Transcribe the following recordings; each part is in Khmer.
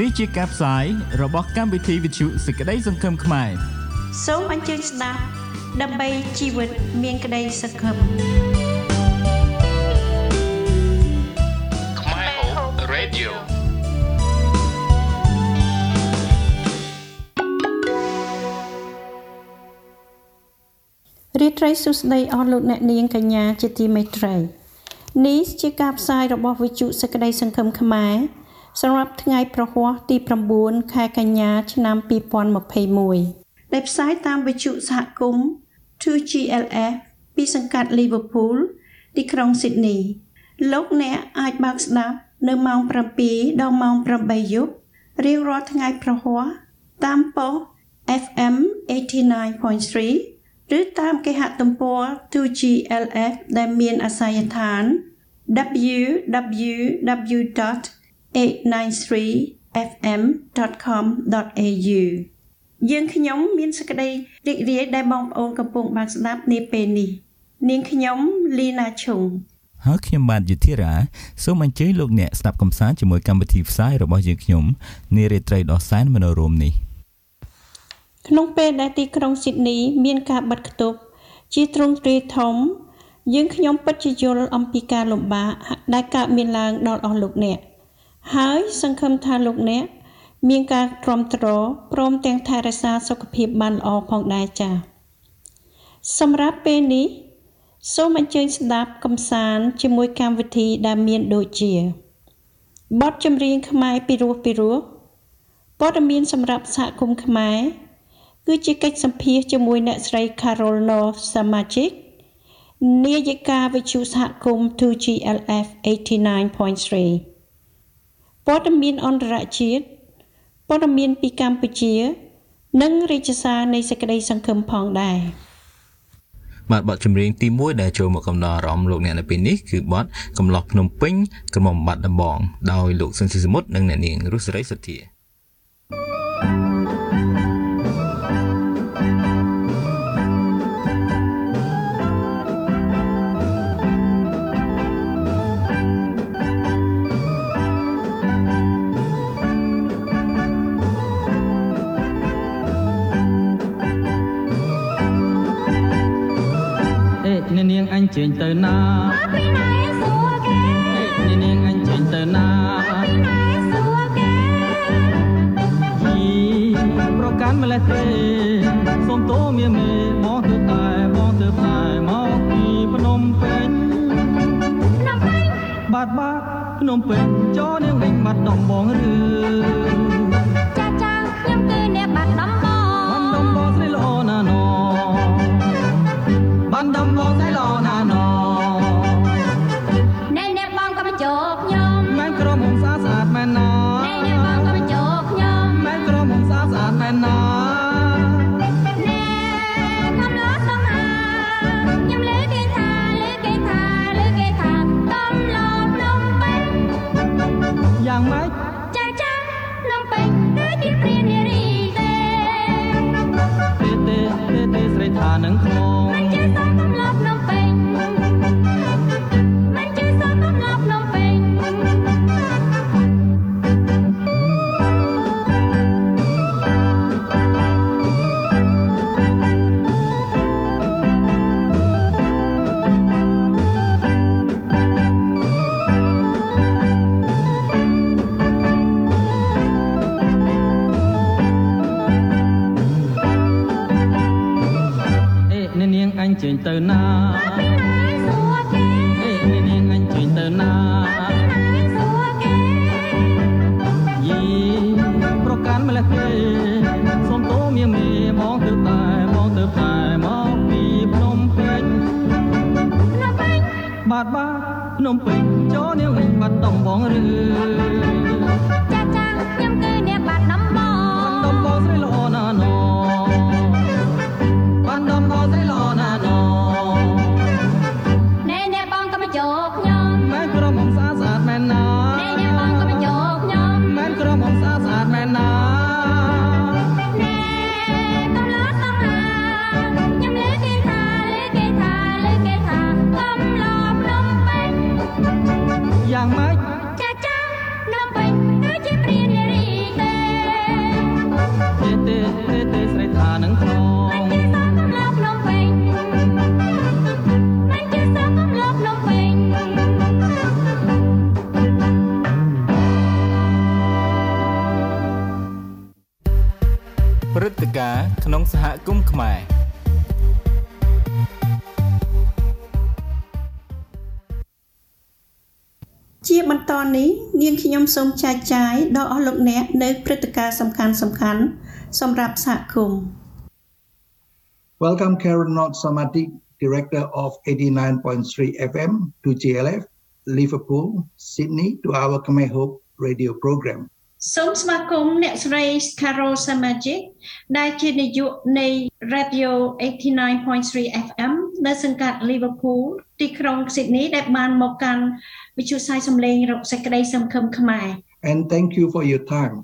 នេះជាការផ្សាយរបស់កម្មវិធីវិទ្យុសេចក្តីសង្ឃឹមខ្មែរសូមអញ្ជើញស្ដាប់ដើម្បីជីវិតមានក្តីសង្ឃឹមខ្មែរហូប Radio រីត្រីសុស្ដីអស់លោកអ្នកនាងកញ្ញាជាទីមេត្រីនេះជាការផ្សាយរបស់វិទ្យុសេចក្តីសង្ឃឹមខ្មែរ សម្រាប់ថ្ងៃប្រហ័សទី9ខែកញ្ញា ឆ្នាំ2021ដែលផ្សាយតាមវិទ្យុសហគមន៍ 2GLF ពីសង្កាត់ Liverpool ទីក្រុង Sydney លោកអ្នកអាចបើកស្ដាប់នៅម៉ោង7ដល់ម៉ោង8យប់រៀងរាល់ថ្ងៃប្រហ័សតាមប៉ុស FM 89.3ឬតាមគេហទំព័រ 2GLF ដែលមានអាសយដ្ឋាន www.893fm.com.au យើងខ្ញុំមានសេចក្តីរីករាយដែលបងប្អូនកំពុងបានស្ដាប់នាពេលនេះនាងខ្ញុំលីណាឈុងហើយខ្ញុំបាទយុធិរាសូមអញ្ជើញលោកអ្នកស្ដាប់កំសាន្តជាមួយកម្មវិធីផ្សាយរបស់យើងខ្ញុំនារាត្រីដ៏សែនមនោរម្យនេះក្នុងពេលដែលទីក្រុងស៊ីដនី មានការបិទគប់ជាទ្រង់ទ្រាយធំយើងខ្ញុំពិតជាយល់អំពីការលំបាកដែលកើតមានឡើងដល់អស់លោកអ្នក ហើយសង្ឃឹមថាលោកអ្នក មានការទ្រាំទ្រព្រមទាំងថែរក្សាសុខភាពបានល្អផងដែរចា៎សម្រាប់ពេលនេះសូមអញ្ជើញស្ដាប់កំសាន្តជាមួយកម្មវិធីដែលមានដូចជាបទចម្រៀងខ្មែរពីរោះពីរោះព័ត៌មានសម្រាប់សហគមន៍ខ្មែរគឺជាកិច្ចសម្ភាសជាមួយអ្នកស្រី Carol No សមាជិកនាយិកាវិទ្យុសហគមន៍ 2GLF 89.3 ព័ត៌មានអន្តរជាតិព័ត៌មានពីកម្ពុជា និងរាជសារនៃសេចក្តីសង្ឃឹមផងដែរបាទបទចម្រៀងទី1ដែលចូលមកកំដរអារម្មណ៍លោកអ្នកនៅពេលនេះគឺបទកំឡោះភ្នំពេញក្រុមបាត់ដំបងដោយលោកសុនស៊ីសមុទ្រនិងអ្នកនាងរុស្រីសុធា ចេញទៅណាពីណែសួរគេនេះនាងអញចេញទៅណាពីណែសួរគេជីប្រកាន់ម្លេះទេសុំតោមៀមេមកទៅតែមកទៅតែមកពីភ្នំពេញភ្នំពេញបាត់បាត់ភ្នំពេញចោនាងវិញបាត់ដំបងឬចាចាខ្ញុំគឺអ្នកបាត់ដំបងបាត់ដំបងស្រីល្អណាស់ណោ បាត់ដំប សូមចែកចាយដល់អស់លោកអ្នកនៅព្រឹត្តិការណ៍សំខាន់សំខាន់សម្រាប់សហគមន៍ Welcome Karen Not Samati, Director of 89.3 FM to GLF, Liverpool, Sydney to our Khmer Hope radio program. សូមស្វាគមន៍អ្នកស្រី Carol Samajic ដែលជានាយកនៃ Radio 89.3 FM នៅសង្កាត់ Liverpool ទីក្រុង Sydney ដែលបានមកកាន់វិទ្យុផ្សាយសំឡេងរកសេចក្តីសង្ឃឹមខ្មែរ And thank you for your time.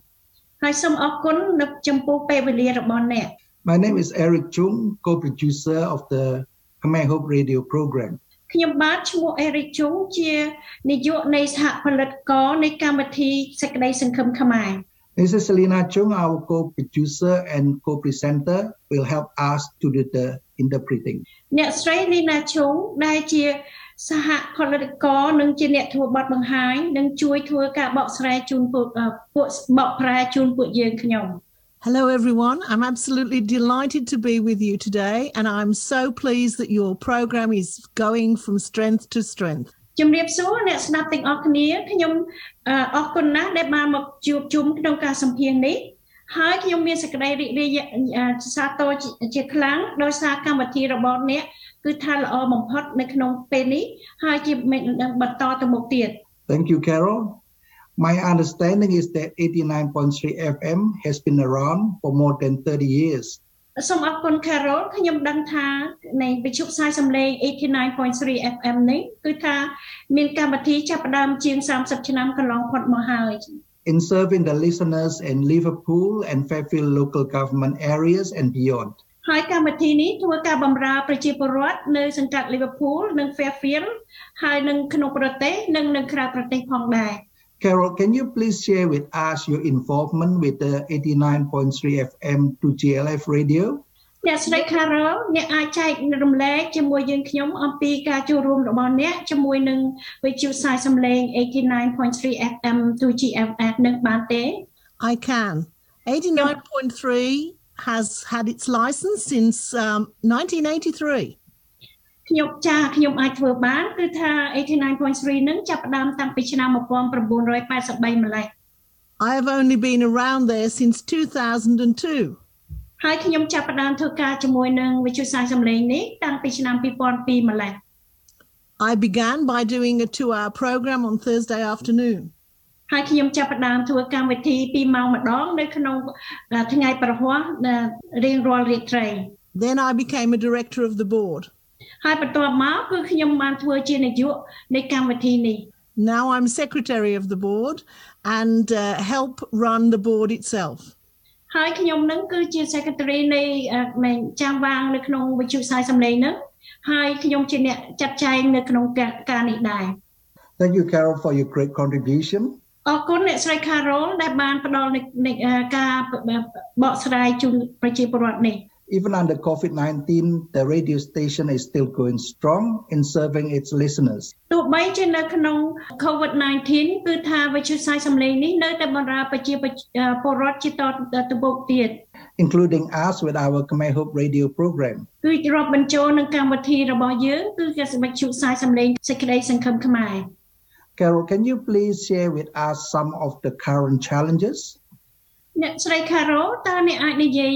ហើយសូមអរគុណនៅចំពោះពេលវេលារបស់អ្នក My name is Eric Chung, co-producer of the Khmer Hope radio program. ខ្ញុំបាទឈ្មោះ Eric Chung ជានាយកនៃសហផលិតករនៃកម្មវិធីសេចក្តីសង្ឃឹមខ្មែរ Mrs. Selina Chung, our co-producer and co-presenter, will help us to do the interpreting. អ្នកស្រី Lina Chung ដែលជាសហផលិតករនិងជាអ្នកធ្វើបទបង្ហាញនិងជួយធ្វើការបកស្រាយជូនពួកអឺពួកបកប្រែជូនពួកយើងខ្ញុំ Hello, everyone. I'm absolutely delighted to be with you today, and I'm so pleased that your program is going from strength to strength. ជំរាបសួរអ្នកស្ដាប់ទាំងអស់គ្នាខ្ញុំអឺអរគុណណាស់ដែលបានមកជួបជុំក្នុងការសម្ភាសន៍នេះ ហើយខ្ញុំមានសេចក្តីរីករាយអឺសាទរជាជាខ្លាំងដោយសារកម្មវិធីរបស់អ្នកគឺថាល្អបំផុតនៅក្នុងពេលនេះហើយជាមិននឹងបន្តទៅមុខទៀត Thank you, Carol. My understanding is that 89.3 FM has been around for more than 30 years. សូមអរគុណ Carol ខ្ញុំដឹងថានៃវិទ្យុផ្សាយសំឡេង89.3 FM នេះគឺថាមានកម្មវិធីចាប់ផ្ដើមជាង30ឆ្នាំកន្លងផុតមកហើយ in serving the listeners in Liverpool and Fairfield local government areas and beyond. ហើយកម្មវិធីនេះធ្វើការបម្រើប្រជាពលរដ្ឋនៅសង្កាត់ Liverpool និង Fairfield ហើយនិងក្នុងប្រទេសនិងនៅក្រៅប្រទេសផងដែរ Carol, can you please share with us your involvement with the 89.3 FM to GLF radio? អ្នកស្រី Carol អ្នកអាចចែករំលែកជាមួយយើងខ្ញុំអំពីការចូលរួមរបស់អ្នកជាមួយនឹងវិទ្យុផ្សាយសំឡេង89.3 FM 2GFF នឹងបានទេ I can. 89.3 has had its license since um, 1983. ខ្ញុំចាខ្ញុំអាចធ្វើបានគឺថា89.3នឹងចាប់ផ្ដើមតាំងពីឆ្នាំ1983ម្លេះ I have only been around there since 2002. ហើយខ្ញុំចាប់ផ្ដើមធ្វើការជាមួយនឹងវិទ្យុផ្សាយសំឡេងនេះតាំងពីឆ្នាំ2002ម្លេះ I began by doing a two hour program on Thursday afternoon. ហើយខ្ញុំចាប់ផ្ដើមធ្វើកម្មវិធី2ម៉ោងម្ដងនៅក្នុងអឺថ្ងៃប្រហ័សរៀងរាល់រាត្រី Then I became a director of the board. ហើយបន្ទាប់មកគឺខ្ញុំបានធ្វើជានាយកនៃកម្មវិធីនេះ Now I'm secretary of the board and uh, help run the board itself. ហើយខ្ញុំនឹងគឺជា secretary នៃអឺនៃចាំវាងនៅក្នុងវិទ្យុផ្សាយសំឡេងហ្នឹងហើយខ្ញុំជាអ្នកចាត់ចែងនៅក្នុងការការនេះដែរ Thank you, Carol, for your great contribution. អរគុណអ្នកស្រី Carol ដែលបានផ្ដល់នៃនៃអឺការបកស្រាយជូនប្រជាពលរដ្ឋនេះ Even under COVID 19, the radio station is still going strong in serving its listeners. ទោះបីជានៅក្នុង COVID-19 គឺថាវិទ្យុផ្សាយសំឡេងនេះនៅតែបម្រើប្រជាពលរដ្ឋជាតទៅមុខទៀត including us with our Khmer Hope radio program. គឺរាប់បញ្ចូលនឹងកម្មវិធីរបស់យើងគឺគេវិទ្យុផ្សាយសំឡេងសេចក្តីសង្ឃឹមខ្មែរ Carol, can you please share with us some of the current challenges? អ្នកស្រី Carol តើអ្នកអាចនិយាយ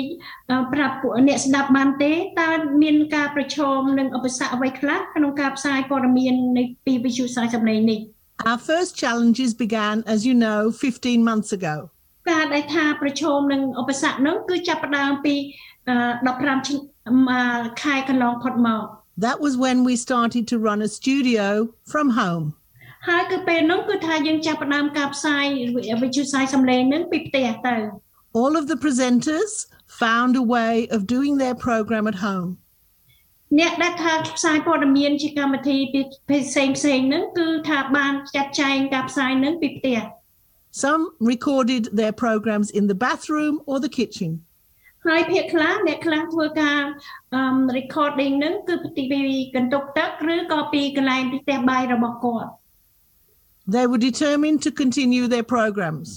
អឺប្រាប់ពួកអ្នកស្ដាប់បានទេតើមានការប្រឈមនឹងឧបសគ្គអ្វីខ្លះក្នុងការផ្សាយព័ត៌មាននៃពីវិទ្យុផ្សាយសំឡេងនេះ Our first challenges began, as you know, 15 months ago. ការដែលថាប្រឈមនឹងឧបសគ្គនោះគឺចាប់ផ្ដើមពីអឺ15ឆ្នាំអឺខែកន្លងផុតមក That was when we started to run a studio from home. ហើយគឺពេលនោះគឺថាយើងចាប់ផ្ដើមការផ្សាយវិទ្យុផ្សាយសំឡេងនឹងពីផ្ទះទៅ All of the presenters found a way of doing their program at home. អ្នកដែលថាផ្សាយព័ត៌មានជាកម្មវិធីពីផ្សេងផ្សេងហ្នឹងគឺថាបានចាត់ចែងការផ្សាយហ្នឹងពីផ្ទះ Some recorded their programs in the bathroom or the kitchen. ហើយភាគខ្លះអ្នកខ្លះធ្វើការអឺ recording ហ្នឹងគឺពីពីកន្ទប់ទឹកឬក៏ពីកន្លែងផ្ទះបាយរបស់គាត់ They were determined to continue their programs.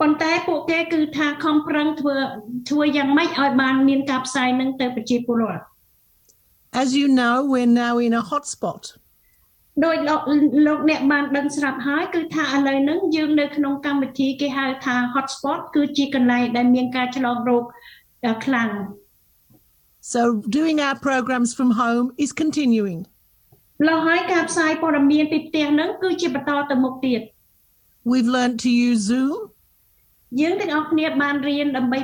ប៉ុន្តែពួកគេគឺថាខំប្រឹងធ្វើធ្វើយ៉ាងម៉េចឲ្យបានមានការផ្សាយនឹងទៅប្រជាពលរដ្ឋ As you know, we're now in a hotspot. ដោយលោកលោកអ្នកបានដឹងស្រាប់ហើយគឺថាឥឡូវហ្នឹងយើងនៅក្នុងកម្មវិធីគេហៅថា hotspot គឺជាកន្លែងដែលមានការឆ្លងរោគខ្លាំង So doing our programs from home is continuing. ម្ល៉េះហើយការផ្សាយព័ត៌មានពីផ្ទះហ្នឹងគឺជាបន្តទៅមុខទៀត We've learned to use Zoom យើងទាំងអស់គ្នាបានរៀនដើម្បី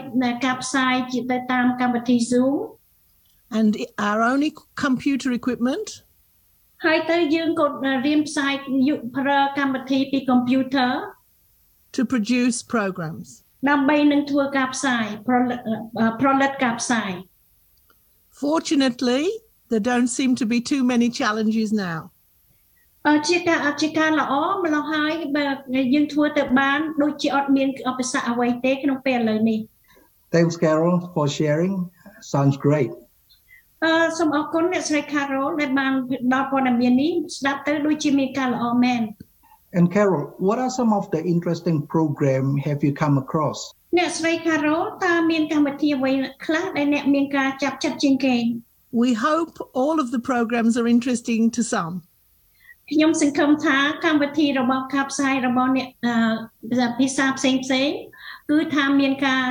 ការផ្សាយជាទៅតាមកម្មវិធី Zoom and our only computer equipment ហើយទៅយើងក៏រៀនផ្សាយយុប្រើកម្មវិធីពី computer to produce programs. ដើម្បីនឹងធ្វើការផ្សាយផលិតផលិតការផ្សាយ Fortunately, there don't seem to be too many challenges now. អឺជាការជាការល្អម្ល៉េះហើយបើយើងធ្វើទៅបានដូចជាអត់មានឧបសគ្គអ្វីទេក្នុងពេលឥឡូវនេះ Thanks, Carol, for sharing. Sounds great. អឺសូមអរគុណអ្នកស្រី Carol ដែលបានដល់ព័ត៌មាននេះស្ដាប់ទៅដូចជាមានការល្អមែន And Carol, what are some of the interesting program have you come across? អ្នកស្រី Carol តើមានកម្មវិធីអ្វីខ្លះដែលអ្នកមានការចាប់ចិត្តជាងគេ We hope all of the programs are interesting to some. ខ្ញុំសង្ឃឹមថាកម្មវិធីរបស់ការផ្សាយរបស់អ្នកអឺភាសាផ្សេងផ្សេងគឺថាមានការ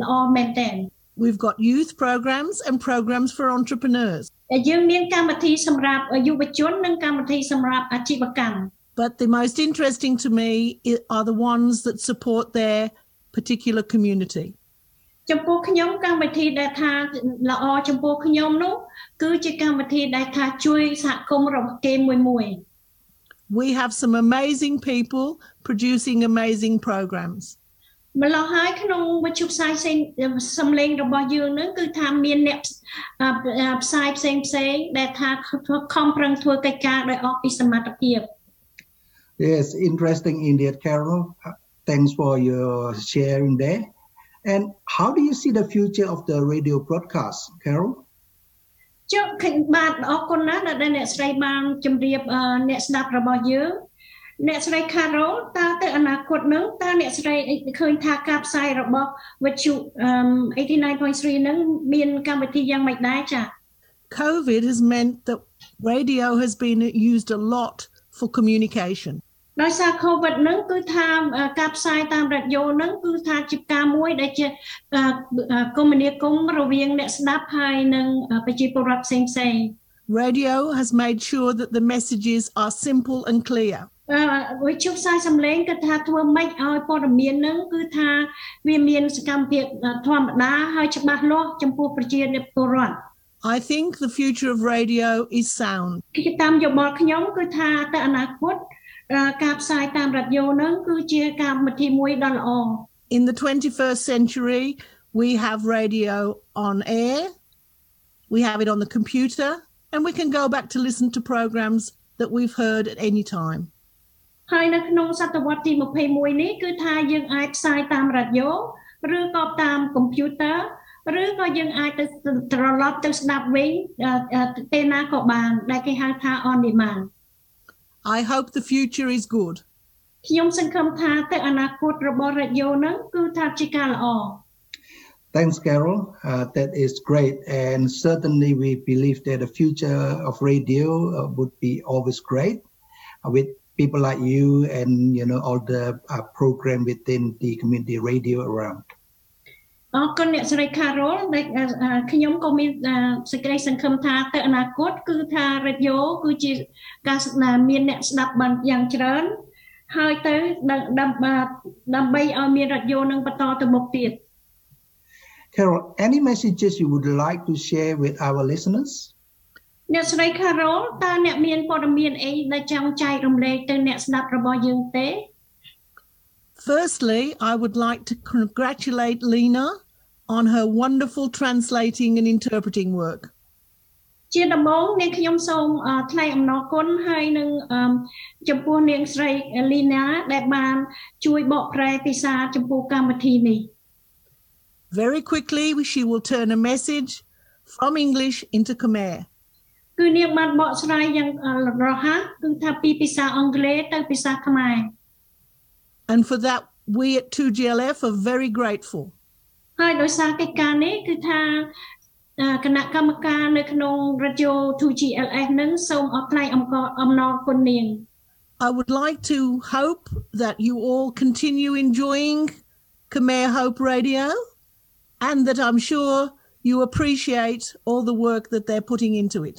ល្អមែនទែន We've got youth programs and programs for entrepreneurs. ដែលយើងមានកម្មវិធីសម្រាប់យុវជននិងកម្មវិធីសម្រាប់អាជីវកម្ម But the most interesting to me i- are the ones that support their particular community. ចំពោះខ្ញុំកម្មវិធីដែលថាល្អចំពោះខ្ញុំនោះគឺជាកម្មវិធីដែលថាជួយសហគមន៍របស់គេមួយមួយ We have some amazing people producing amazing programs. ម្ល៉េះហើយក្នុងវិទ្យុផ្សាយផ្សេងសំឡេងរបស់យើងនឹងគឺថាមានអ្នកអឺផ្សាយផ្សេងផ្សេងដែលថាខំប្រឹងធ្វើកិច្ចការដោយអស់ពីសមត្ថភាព Yes, interesting indeed, Carol. Uh, Thanks for your sharing there. And how do you see the future of the radio broadcast, Carol? ចុះឃើញបាទអរគុណណាស់ដែលអ្នកស្រីបានជម្រាបអឺអ្នកស្ដាប់របស់យើងអ្នកស្រី Carol តើទៅអនាគតនឹងតើអ្នកស្រីឃើញថាការផ្សាយរបស់វិទ្យុអឺ89.3នឹងមានកម្មវិធីយ៉ាងម៉េចដែរចា៎ COVID has meant that radio has been used a lot for communication. ដោយសារ COVID ហ្នឹងគឺថាអឺការផ្សាយតាមរ៉ាឌីយ៉ូហ្នឹងគឺថាជាការមួយដែលជាអឺអឺគមនាគមន៍រវាងអ្នកស្ដាប់ហើយនិងអឺប្រជាពលរដ្ឋផ្សេងផ្សេង Radio has made sure that the messages are simple and clear. អឺវិទ្យុផ្សាយសំឡេងគឺថាធ្វើម៉េចឲ្យព័ត៌មានហ្នឹងគឺថាវាមានសកម្មភាពធម្មតាហើយច្បាស់លាស់ចំពោះប្រជាពលរដ្ឋ I think the future of radio is sound. គឺតាមយោបល់ខ្ញុំគឺថាទៅអនាគតអឺ ការផ្សាយតាមរ៉ាឌីយ៉ូហ្នឹងគឺជាកម្មវិធីមួយដ៏ល្អ In the 21st century, we have radio on air, we have it on the computer, and we can go back to listen to programs that we've heard at any time. ហើយនៅក្នុងសតវត្សទី21នេះគឺថាយើងអាចផ្សាយតាមរ៉ាឌីយ៉ូឬក៏តាមកុំព្យូទ័រឬក៏យើងអាចទៅត្រឡប់ទៅស្ដាប់វិញអឺអឺពេលណាក៏បានដែលគេហៅថា on demand I hope the future is good. ខ្ញុំសង្ឃឹមថាទៅអនាគតរបស់រ៉ាឌីយ៉ូហ្នឹងគឺថាជាការល្អ Thanks, Carol. Uh, that is great. And certainly, we believe that the future of radio uh, would be always great uh, with people like you and you know all the uh, program within the community radio around. អរគុណអ្នកស្រី Carol ដែលអឺអឺខ្ញុំក៏មានអឺសេចក្តីសង្ឃឹមថាទៅអនាគតគឺថារ៉ាឌីយ៉ូគឺជាការស្ដាប់មានអ្នកស្ដាប់បានយ៉ាងច្រើនហើយទៅដើម្បីដើម្បីឲ្យមានរ៉ាឌីយ៉ូនឹងបន្តទៅមុខទៀត Carol, any messages you would like to share with our listeners? អ្នកស្រី Carol តើអ្នកមានព័ត៌មានអីដែលចង់ចែករំលែកទៅអ្នកស្ដាប់របស់យើងទេ Firstly, I would like to congratulate Lena on her wonderful translating and interpreting work. ជាដំបូងនាងខ្ញុំសូមអឺថ្លែងអំណរគុណហើយនឹងអឺចំពោះនាងស្រីលីណាដែលបានជួយបកប្រែភាសាចំពោះកម្មវិធីនេះ Very quickly, she will turn a message from English into Khmer. គឺនាងបានបកស្រាយយ៉ាងអឺរហ័សគឺថាពីភាសាអង់គ្លេសទៅភាសាខ្មែរ And for that, we at 2GLF are very grateful. ហើយដោយសារកិច្ចការនេះគឺថាអឺគណៈកម្មការនៅក្នុង Radio 2GLS នឹងសូមអរថ្លៃអំណរអំណរគុណនាង I would like to hope that you all continue enjoying Khmer Hope Radio and that I'm sure you appreciate all the work that they're putting into it.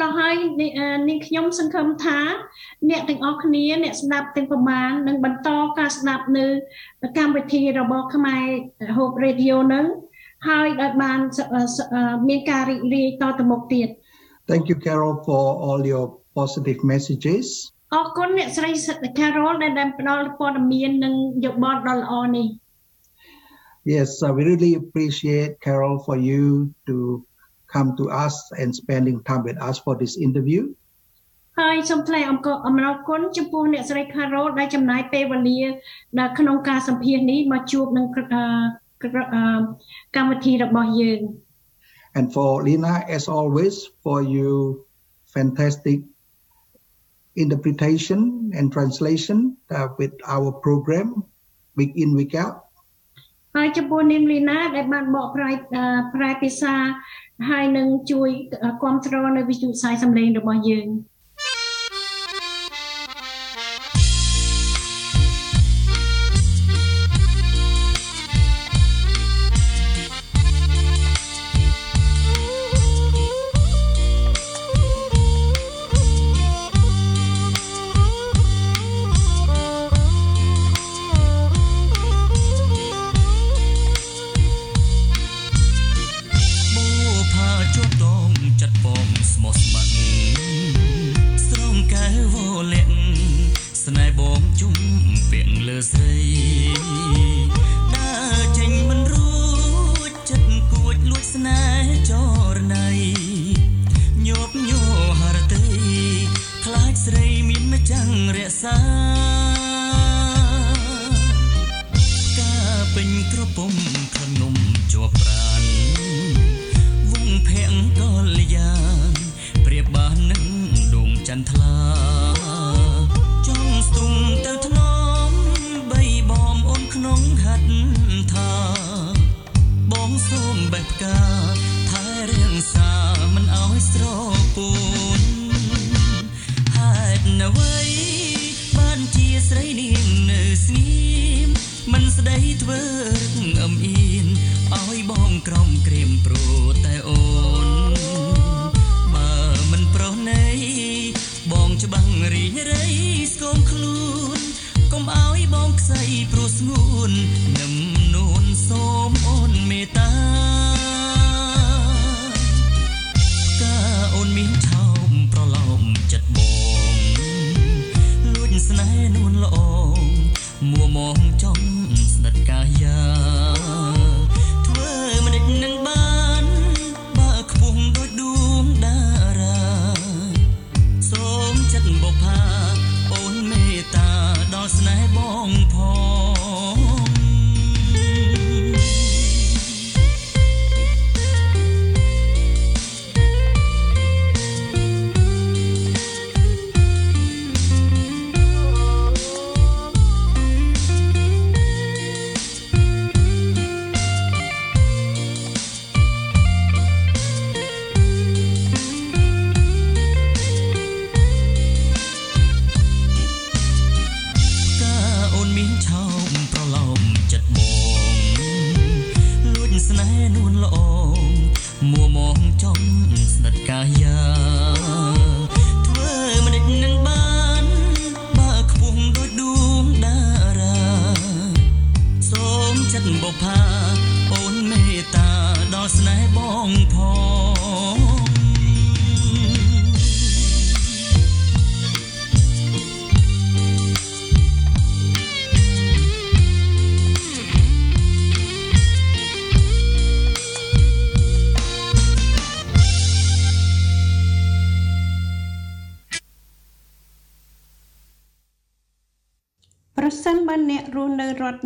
ឡោះហើយនេះអឺនាងខ្ញុំសង្ឃឹមថា អ្នកទាំងអស់គ្នា អ្នកស្ដាប់ទាំងប្រមាណនឹងបន្តការស្ដាប់នៅកម្មវិធីរបស់ខ្មែរ Hope Radio នឹងហើយដោយបានសសអឺមានការរីករាយតទៅមុខទៀត Thank you, Carol, for all your positive messages. អរគុណអ្នកស្រី Carol ដែលបានផ្ដល់ព័ត៌មាននិងយោបល់ដ៏ល្អនេះ Yes, uh, we really appreciate, Carol, for you to come to us and spending time with us for this interview. ហើយសូមថ្លែងអំណរអំណរគុណចំពោះអ្នកស្រី Carol ដែលចំណាយពេលវេលានៅក្នុងការសម្ភាសន៍នេះមកជួបនឹងអឺក្រអឺកម្មវិធីរបស់យើង And for Lina, as always, for you fantastic interpretation and translation uh, with our program week in, week out. ហើយចំពោះនាងលីណាដែលបានបកប្រែអឺប្រែភាសា ហើយនឹងជួយគ្រប់គ្រងនៅវិទ្យុផ្សាយសម្លេងរបស់យើង លើស្រីដើរចេញមិនរួចចិត្តគួចលួចស្នេហ៍ចរណៃញោបញោហរតីខ្លាចស្រីមានម្ចាំងរក្សា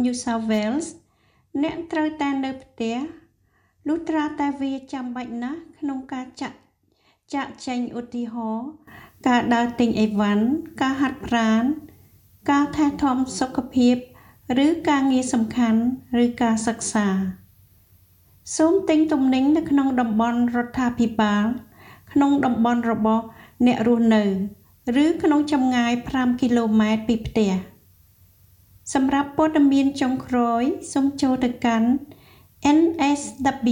New South Wales អ្នកត្រូវតែនៅផ្ទះលុះត្រាតែវាចាំបាច់ណាស់ក្នុងការចាក់ចាក់ចែងឧទាហរណ៍ការដើរទិញអីវ៉ាន់ការហាត់ប្រាណការថែទាំសុខភាព ឬការងារសំខាន់ឬការសិក្សាសូមទិញទំនិញនៅក្នុងតំបន់រដ្ឋាភិបាល ក្នុងតំបន់របស់អ្នករស់នៅ ឬក្នុងចម្ងាយ5គីឡូម៉ែត្រពីផ្ទះ សម្រាប់ព័ត៌មានចុងក្រោយសូមចូលទៅកាន់ nsw.gov.au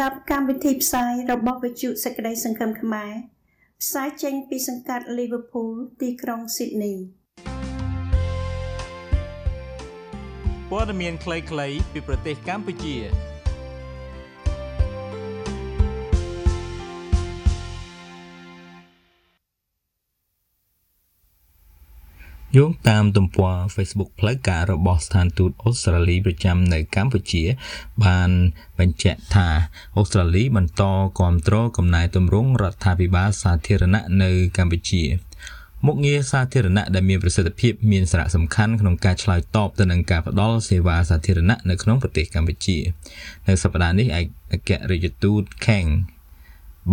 ដាប់កម្មវិធីផ្សាយរបស់វិទ្យុសេចក្តីសង្ឃឹមខ្មែរផ្សាយចេញពីសង្កាត់ Liverpool ទីក្រុង Sydney ព័ត៌មានខ្លីៗពីប្រទេសកម្ពុជា យោងតាមទំព័រ Facebook ផ្លូវការរបស់ស្ថានទូតអូស្ត្រាលីប្រចាំនៅកម្ពុជា បានបញ្ជាក់ថាអូស្ត្រាលីបន្តគាំទ្រកំណែទម្រង់រដ្ឋាភិបាលសាធារណៈនៅកម្ពុជាមុខងារសាធារណៈដែលមានប្រសិទ្ធភាពមានសារៈសំខាន់ក្នុងការឆ្លើយតបទៅនឹងការផ្តល់សេវាសាធារណៈនៅក្នុងប្រទេសកម្ពុជា នៅសប្តាហ៍នេះឯកអគ្គរដ្ឋទូត Kang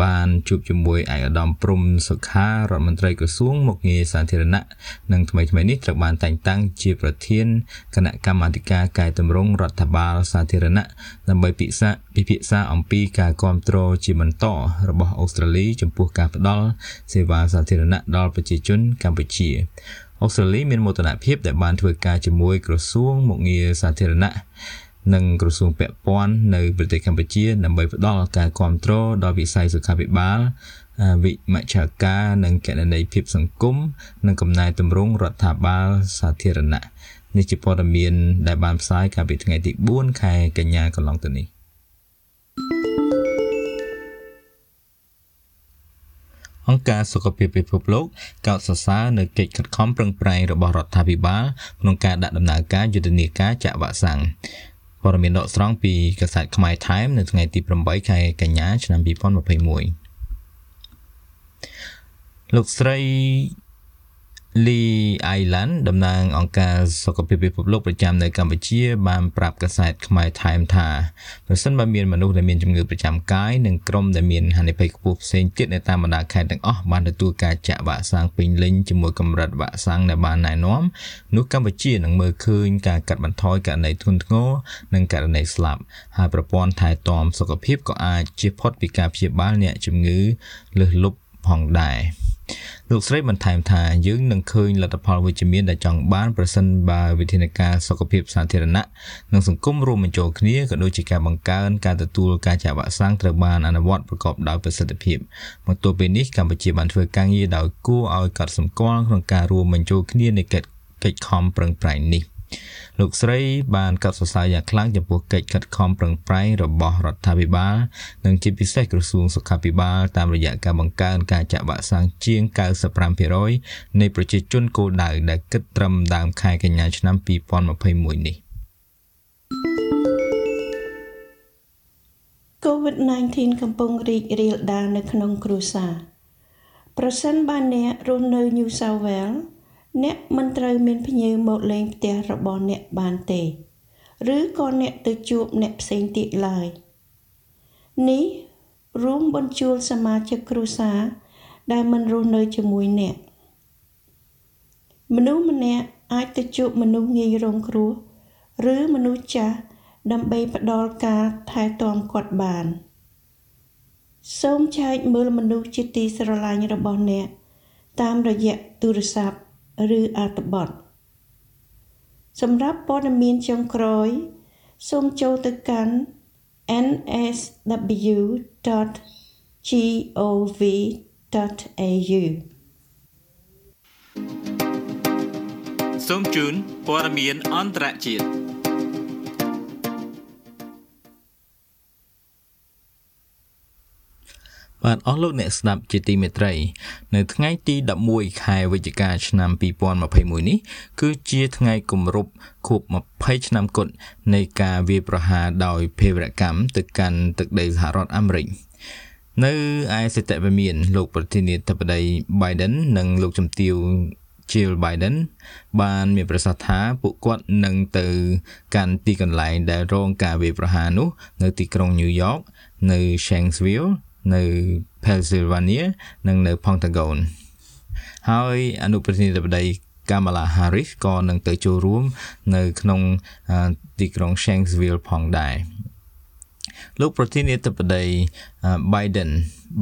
បានជួបជាមួយឯកឧត្តមព្រំសុខារដ្ឋមន្ត្រីក្រសួងមុខងារសាធារណៈនិងថ្មីថ្មីនេះត្រូវបានតែងតាំងជាប្រធានគណៈកម្មាធិការកែតម្រង់រដ្ឋបាលសាធារណៈដើម្បីពិភាក្សាពិភាក្សាអំពីការគ្រប់គ្រងជាបន្តរបស់អូស្ត្រាលីចំពោះការផ្តល់សេវាសាធារណៈដល់ប្រជាជនកម្ពុជាអូស្ត្រាលីមានមោទនភាពដែលបានធ្វើការជាមួយក្រសួងមុខងារសាធារណៈ និងក្រសួងពាក់ព័ន្ធនៅប្រទេសកម្ពុជា ដើម្បីផ្តល់ការគ្រប់គ្រងដល់វិស័យសុខាភិបាលវិមជ្ឈការនិងកណន័យភាពសង្គមនិងកំណែទម្រង់រដ្ឋាភិបាលសាធារណៈនេះជាព័ត៌មានដែលបានផ្សាយកាលពីថ្ងៃទី4ខែកញ្ញាកន្លងទៅនេះអង្គការសុខភាពពិភពលោកកោតសរសើរនៅកិច្ចខិតខំប្រឹងប្រែងរបស់រដ្ឋាភិបាលក្នុងការដាក់ដំណើរការយុទ្ធនាការចាក់វ៉ាក់សាំង ព័ត៌មានដកស្រង់ពីកាសែតខ្មែរ Time នៅថ្ងៃទី8ខែកញ្ញាឆ្នាំ2021លោកស្រី Lee Island តំណាងអង្គការសុខភាពពិភពលោកប្រចាំនៅកម្ពុជា បានប្រាប់កាសែតខ្មែរ Time ថាប្រសិនបើមានមនុស្សដែលមានជំងឺប្រចាំកាយនិងក្រុមដែលមានហានិភ័យខ្ពស់ផ្សេងទៀតនៅតាមបណ្ដាខេត្តទាំងអស់បានទទួលការចាក់វ៉ាក់សាំងពេញលេញជាមួយកម្រិតវ៉ាក់សាំងដែលបានណែនាំនោះកម្ពុជានឹងមើលឃើញការកាត់បន្ថយករណីធ្ងន់ធ្ងរនិងករណីស្លាប់ហើយប្រព័ន្ធថែទាំសុខភាពក៏អាចជៀសផុតពីការព្យាបាលអ្នកជំងឺលើសលប់ ផងដែរ។លោកស្រីបន្ថែមថាយើងនឹងឃើញលទ្ធផលវិជ្ជមានដែលចង់បានប្រសិនបើវិធានការសុខភាពសាធារណៈនិងសង្គមរួមបញ្ចូលគ្នាក៏ដូចជាការបង្កើនការទទួលការចាក់វ៉ាក់សាំងត្រូវបានអនុវត្តប្រកបដោយប្រសិទ្ធភាពមកទល់ពេលនេះកម្ពុជាបានធ្វើការងារដោយគួរឲ្យកត់សម្គាល់ក្នុងការរួមបញ្ចូលគ្នានៃកិច្ចកិច្ចខំប្រឹងប្រែងនេះ។ លោកស្រីបានកោតសរសើរយ៉ាងខ្លាំងចំពោះកិច្ចខិតខំប្រឹងប្រែងរបស់រដ្ឋាភិបាលនិងជាពិសេសក្រសួងសុខាភិបាលតាមរយៈការបង្កើនការចាក់វ៉ាក់សាំងជាង95%នៃប្រជាជនគោលដៅដែលគិតត្រឹមដើមខែកញ្ញាឆ្នាំ2021នេះ COVID-19 កំពុងរីករាលដាលនៅក្នុងគ្រួសារប្រសិនបើអ្នករស់នៅ New South Wales អ្នកមិនត្រូវមានភ្ញៀវមកលេងផ្ទះរបស់អ្នកបានទេ ឬក៏អ្នកទៅជួបអ្នកផ្សេងទៀតឡើយនេះរួមបញ្ជូលសមាជិកគ្រួសារដែលមិនរស់នៅជាមួយអ្នកមនុស្សម្នាក់អាចទៅជួបមនុស្សងាយរងគ្រោះឬមនុស្សចាស់ដើម្បីផ្ដល់ការថែទាំគាត់បាន សូមចែកមើលមនុស្សជាទីស្រឡាញ់របស់អ្នកតាមរយៈទូរស័ព្ទ ឬអត្ថបទសម្រាប់ព័ត៌មានចុងក្រោយ សូមចូលទៅកាន់ nsw.gov.au សូមជូនព័ត៌មានអន្តរជាតិ បាទអស់លោកអ្នកស្ដាប់ជាទីមេត្រី នៅថ្ងៃទី11ខែវិច្ឆិកាឆ្នាំ2021នេះគឺជាថ្ងៃគម្រប់ខួប20ឆ្នាំគត់នៃការវាយប្រហារដោយភេរវកម្មទៅកាន់ទឹកដីសហរដ្ឋអាមេរិកនៅឯសេតវិមានលោកប្រធានាធិបតី Biden និងលោកជំទាវ Jill Biden បានមានប្រសាសន៍ថាពួកគាត់នឹងទៅកាន់ទីកន្លែងដែលរងការវាយប្រហារនោះ នៅទីក្រុង New York នៅ Shanksville នៅ Pennsylvania និងនៅ Pentagon ហើយអនុប្រធានាធិបតី Kamala Harris ក៏នឹងទៅចូលរួម នៅ ក្នុងទីក្រុង Shanksville ផងដែរលោកប្រធានាធិបតី Biden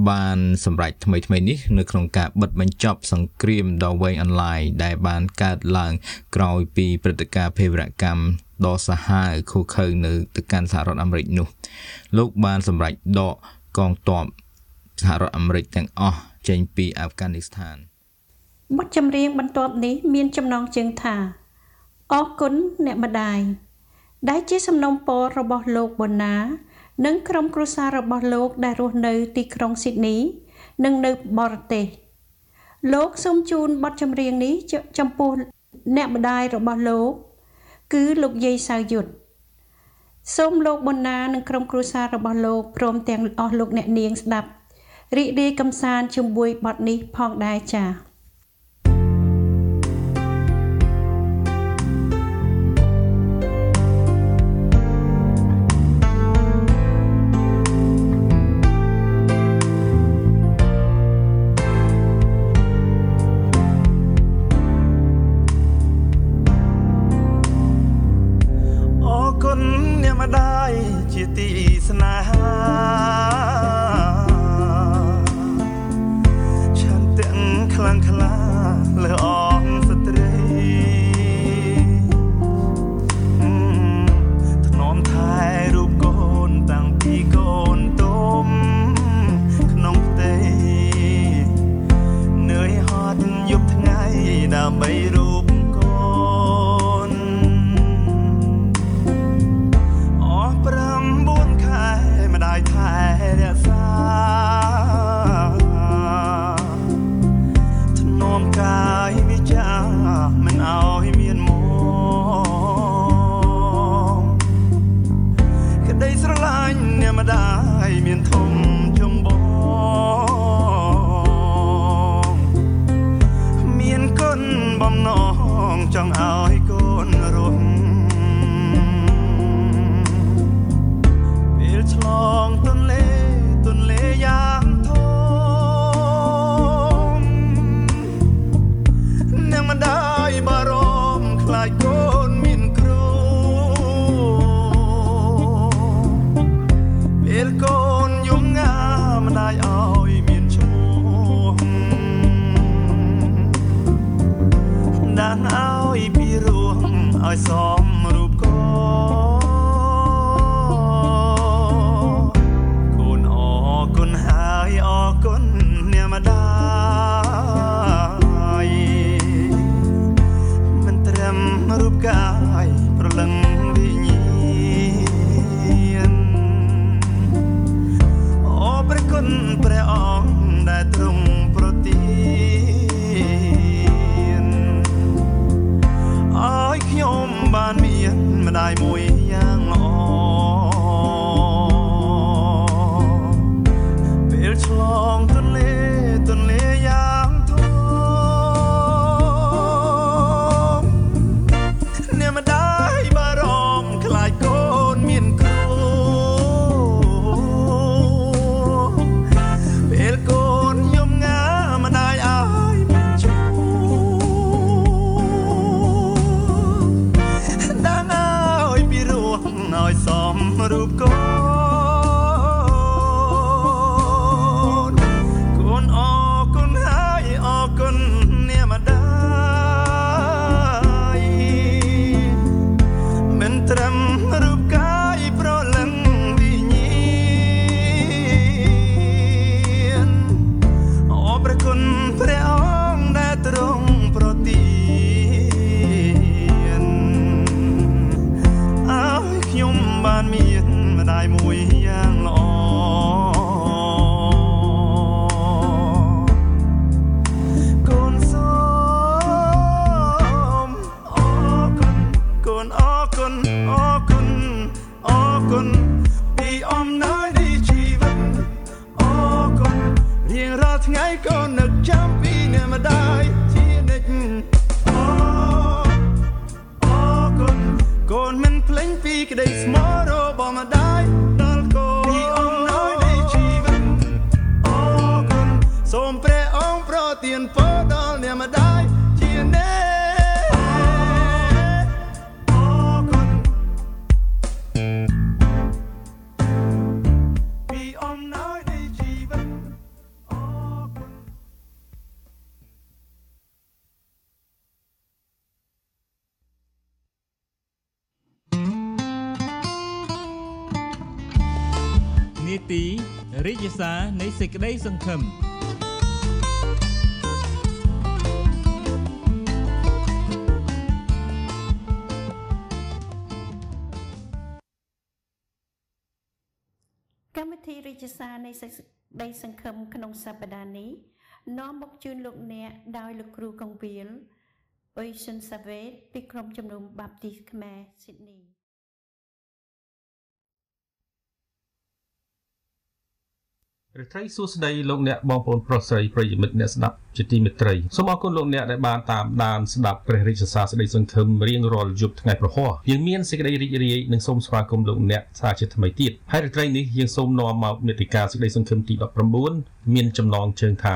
បានសម្រេចថ្មីថ្មីនេះនៅក្នុងការបិទបញ្ចប់សង្គ្រាមដ៏វែងអន្លាយដែលបានកើតឡើងក្រោយពីព្រឹត្តិការណ៍ភេរវកម្មដ៏សាហាវឃោឃៅនៅទៅកាន់សហរដ្ឋអាមេរិកនោះ លោកបានសម្រេចដក កងទ័ពសហរដ្ឋអាមេរិកទាំងអស់ចេញពីអាហ្វហ្គានីស្ថានបទចម្រៀងបន្ទាប់នេះមានចំណងជើងថាអរគុណអ្នកម្ដាយដែលជាសំណូមពររបស់លោកបូណា និងក្រុមគ្រួសាររបស់លោកដែលរស់នៅទីក្រុងស៊ីដនី និងនៅបរទេសលោកសូមជូនបទចម្រៀងនេះចំពោះអ្នកម្ដាយរបស់លោក គឺលោកយាយសៅយុទ្ធ សូមលោកបណ្ណានិងក្រុមគ្រួសាររបស់លោកព្រមទាំងអស់លោកអ្នកនាងស្ដាប់រីករាយកំសាន្តជាមួយបទនេះផងដែរចា៎ I tired of សម នៃសេចក្តីសង្ឃឹមកម្មវិធីរាជសារនៃសេចក្តីសង្ឃឹមក្នុងសប្តាហ៍នេះនាំមកជូនលោកអ្នកដោយលោកគ្រូកងវិលអ៊ុយស៊ុនសាវេតពីក្រុមជំនុំបាប់ទីសខ្មែរស៊ីដនី រីត្រីសួស្តីលោកអ្នកបងប្អូនប្រុសស្រីប្រិយមិត្តអ្នកស្ដាប់ជាទីមេត្រីសូមអរគុណលោកអ្នកដែលបានតាមដានស្ដាប់ព្រះរាជសារស្ដីសង្ឃឹមរៀងរាល់យប់ថ្ងៃប្រហោះយើងមានសេចក្តីរីករាយនិងសូមស្វាគមន៍លោកអ្នកសាជាថ្មីទៀតហើយរីត្រីនេះយើងសូមនាំមកមេតិការសេចក្តីសង្ឃឹមទី19មានចំណងជើងថា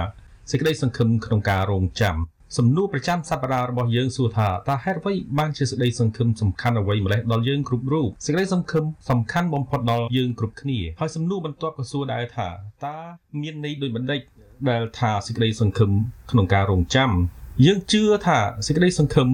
សេចក្តីសង្ឃឹមក្នុងការរងចាំ សំណួរប្រចាំសប្តាហ៍របស់យើងសួរថាតើហេតុអ្វីបានជាសេចក្តីសង្ឃឹមសំខាន់អ្វីម្លេះដល់យើងគ្រប់រូបសេចក្តីសង្ឃឹមសំខាន់បំផុតដល់យើងគ្រប់គ្នាហើយសំណួរបន្ទាប់ក៏សួរដែរថាតើមានន័យដូចម្ដេចដែលថាសេចក្តីសង្ឃឹមក្នុងការរងចាំយើងជឿថាសេចក្តីសង្ឃឹម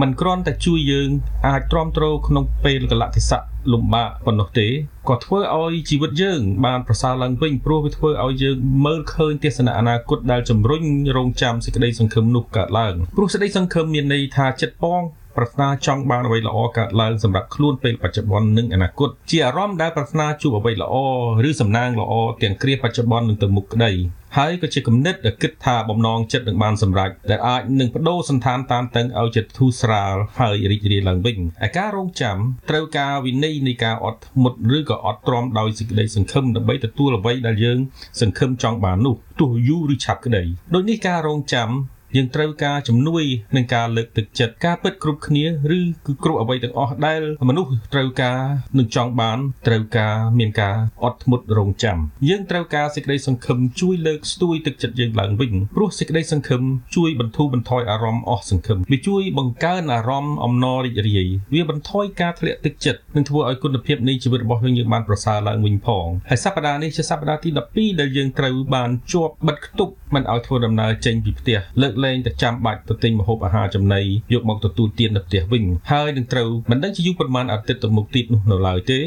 មិនគ្រាន់តែជួយយើងអាចទ្រាំទ្រក្នុងពេលកលៈទេសៈ លំបាកប៉ុណ្ណោះទេក៏ធ្វើឲ្យជីវិតយើង បានប្រសើរឡើងវិញព្រោះវាធ្វើឲ្យយើងមើលឃើញទស្សនៈអនាគតដែលជំរុញរងចាំសេចក្តីសង្ឃឹមនោះកើតឡើងព្រោះសេចក្តីសង្ឃឹមមានន័យថាចិត្តបង ប្រាថ្នាចង់បានអ្វីល្អកើតឡើងសម្រាប់ខ្លួនពេលបច្ចុប្បន្ននិងអនាគតជាអារម្មណ៍ដែលប្រាថ្នាជួបអ្វីល្អឬសំណាងល្អទាំងគ្រាបច្ចុប្បន្ននិងទៅមុខក្តីហើយក៏ជាគំនិតដែលគិតថាបំណងចិត្តនឹងបានសម្រេចដែលអាចនឹងបដូរសន្តានតានតឹងឲ្យចិត្តធូរស្រាលហើយរីករាយឡើងវិញឯការរងចាំត្រូវការវិន័យនៃការអត់ធ្មត់ឬក៏អត់ទ្រាំដោយសេចក្តីសង្ឃឹមដើម្បីទទួលអ្វីដែលយើង សង្ឃឹមចង់បាននោះទោះយូរឬឆាប់ក្តីដូចនេះការរងចាំ យើងត្រូវការជំនួយនិងការលើកទឹកចិត្តការពិតគ្រប់គ្នាឬគឺគ្រប់អ្វីទាំងអស់ដែលមនុស្សត្រូវការនិងចង់បានត្រូវការមានការអត់ធ្មត់រងចាំយើងត្រូវការសេចក្តីសង្ឃឹមជួយលើកស្ទួយទឹកចិត្តយើងឡើងវិញព្រោះសេចក្តីសង្ឃឹមជួយបន្ធូរបន្ថយអារម្មណ៍អស់សង្ឃឹមវាជួយបង្កើនអារម្មណ៍អំណររីករាយវាបន្ថយការធ្លាក់ទឹកចិត្តនិងធ្វើឲ្យគុណភាពនៃជីវិតរបស់យើងយើងបានប្រសើរឡើងវិញផងហើយសប្តាហ៍នេះជាសប្តាហ៍ទី12ដែលយើងត្រូវបានជាប់បិទគប់មិនឲ្យធ្វើដំណើរចេញពីផ្ទះលើកលែងតែចាំបាច់ទៅទិញម្ហូបអាហារចំណីយកមកទទួលទាននៅផ្ទះវិញហើយនឹងត្រូវមិនដឹងជាយូរប៉ុន្មានអាទិត្យទៅមុខទៀតនោះនៅឡើយទេ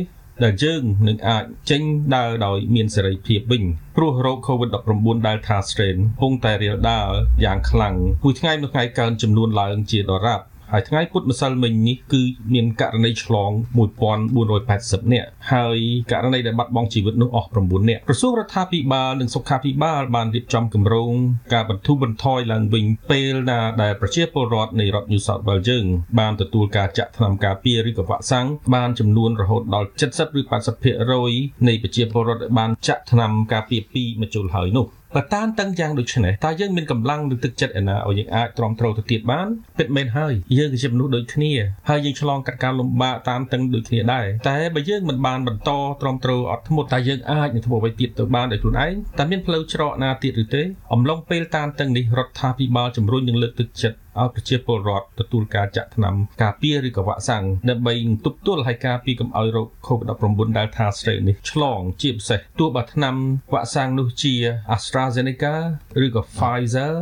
ដែលយើងនឹងអាចចេញដើរដោយមានសេរីភាពវិញព្រោះរោគ COVID-19 Delta strain កំពុងតែរាលដាលយ៉ាងខ្លាំងមួយថ្ងៃមួយថ្ងៃកើនចំនួនឡើងជាដរាប ហើយថ្ងៃពុធម្សិលមិញនេះគឺមានករណីឆ្លង1480នាក់ហើយករណីដែលបាត់បង់ជីវិតនោះអស់9នាក់ក្រសួងរដ្ឋាភិបាលនិងសុខាភិបាលបានរៀបចំគម្រោងការបន្ធូរបន្ថយឡើងវិញពេលណាដែលប្រជាពលរដ្ឋនៃរដ្ឋ New South Wales យើងបានទទួលការចាក់ថ្នាំការពារឬក៏វ៉ាក់សាំងបានចំនួនរហូតដល់70ឬ80%នៃប្រជាពលរដ្ឋដែលបានចាក់ថ្នាំការពារ2មកជុលហើយនោះ បើតានតឹងយ៉ាងដូចនេះតើយើងមានកម្លាំងនិងទឹកចិត្តឯណាឲ្យយើងអាចទ្រាំទ្រទៅទៀតបានពិតមែនហើយយើងគឺជាមនុស្សដូចគ្នាហើយយើងឆ្លងកាត់ការលំបាកតាមតឹងដូចគ្នាដែរតែបើយើងមិនបានបន្តទ្រាំទ្រអត់ធ្មត់តើយើងអាចនឹងធ្វើអ្វីទៀតទៅបានដោយខ្លួនឯងតើមានផ្លូវច្រកណាទៀតឬទេអំឡុងពេលតានតឹងនេះរដ្ឋាភិបាលជំរុញនិងលើកទឹកចិត្តឲ្យប្រជាពលរដ្ឋទទួលការចាក់ថ្នាំការពារឬក៏វ៉ាក់សាំងដើម្បីទប់ទល់ឲ្យការពីកុំឲ្យរោគ COVID-19 Delta strain នេះឆ្លង ជាពិសេសទោះបើថ្នាំវ៉ាក់សាំងនោះជា AstraZeneca ឬក៏ Pfizer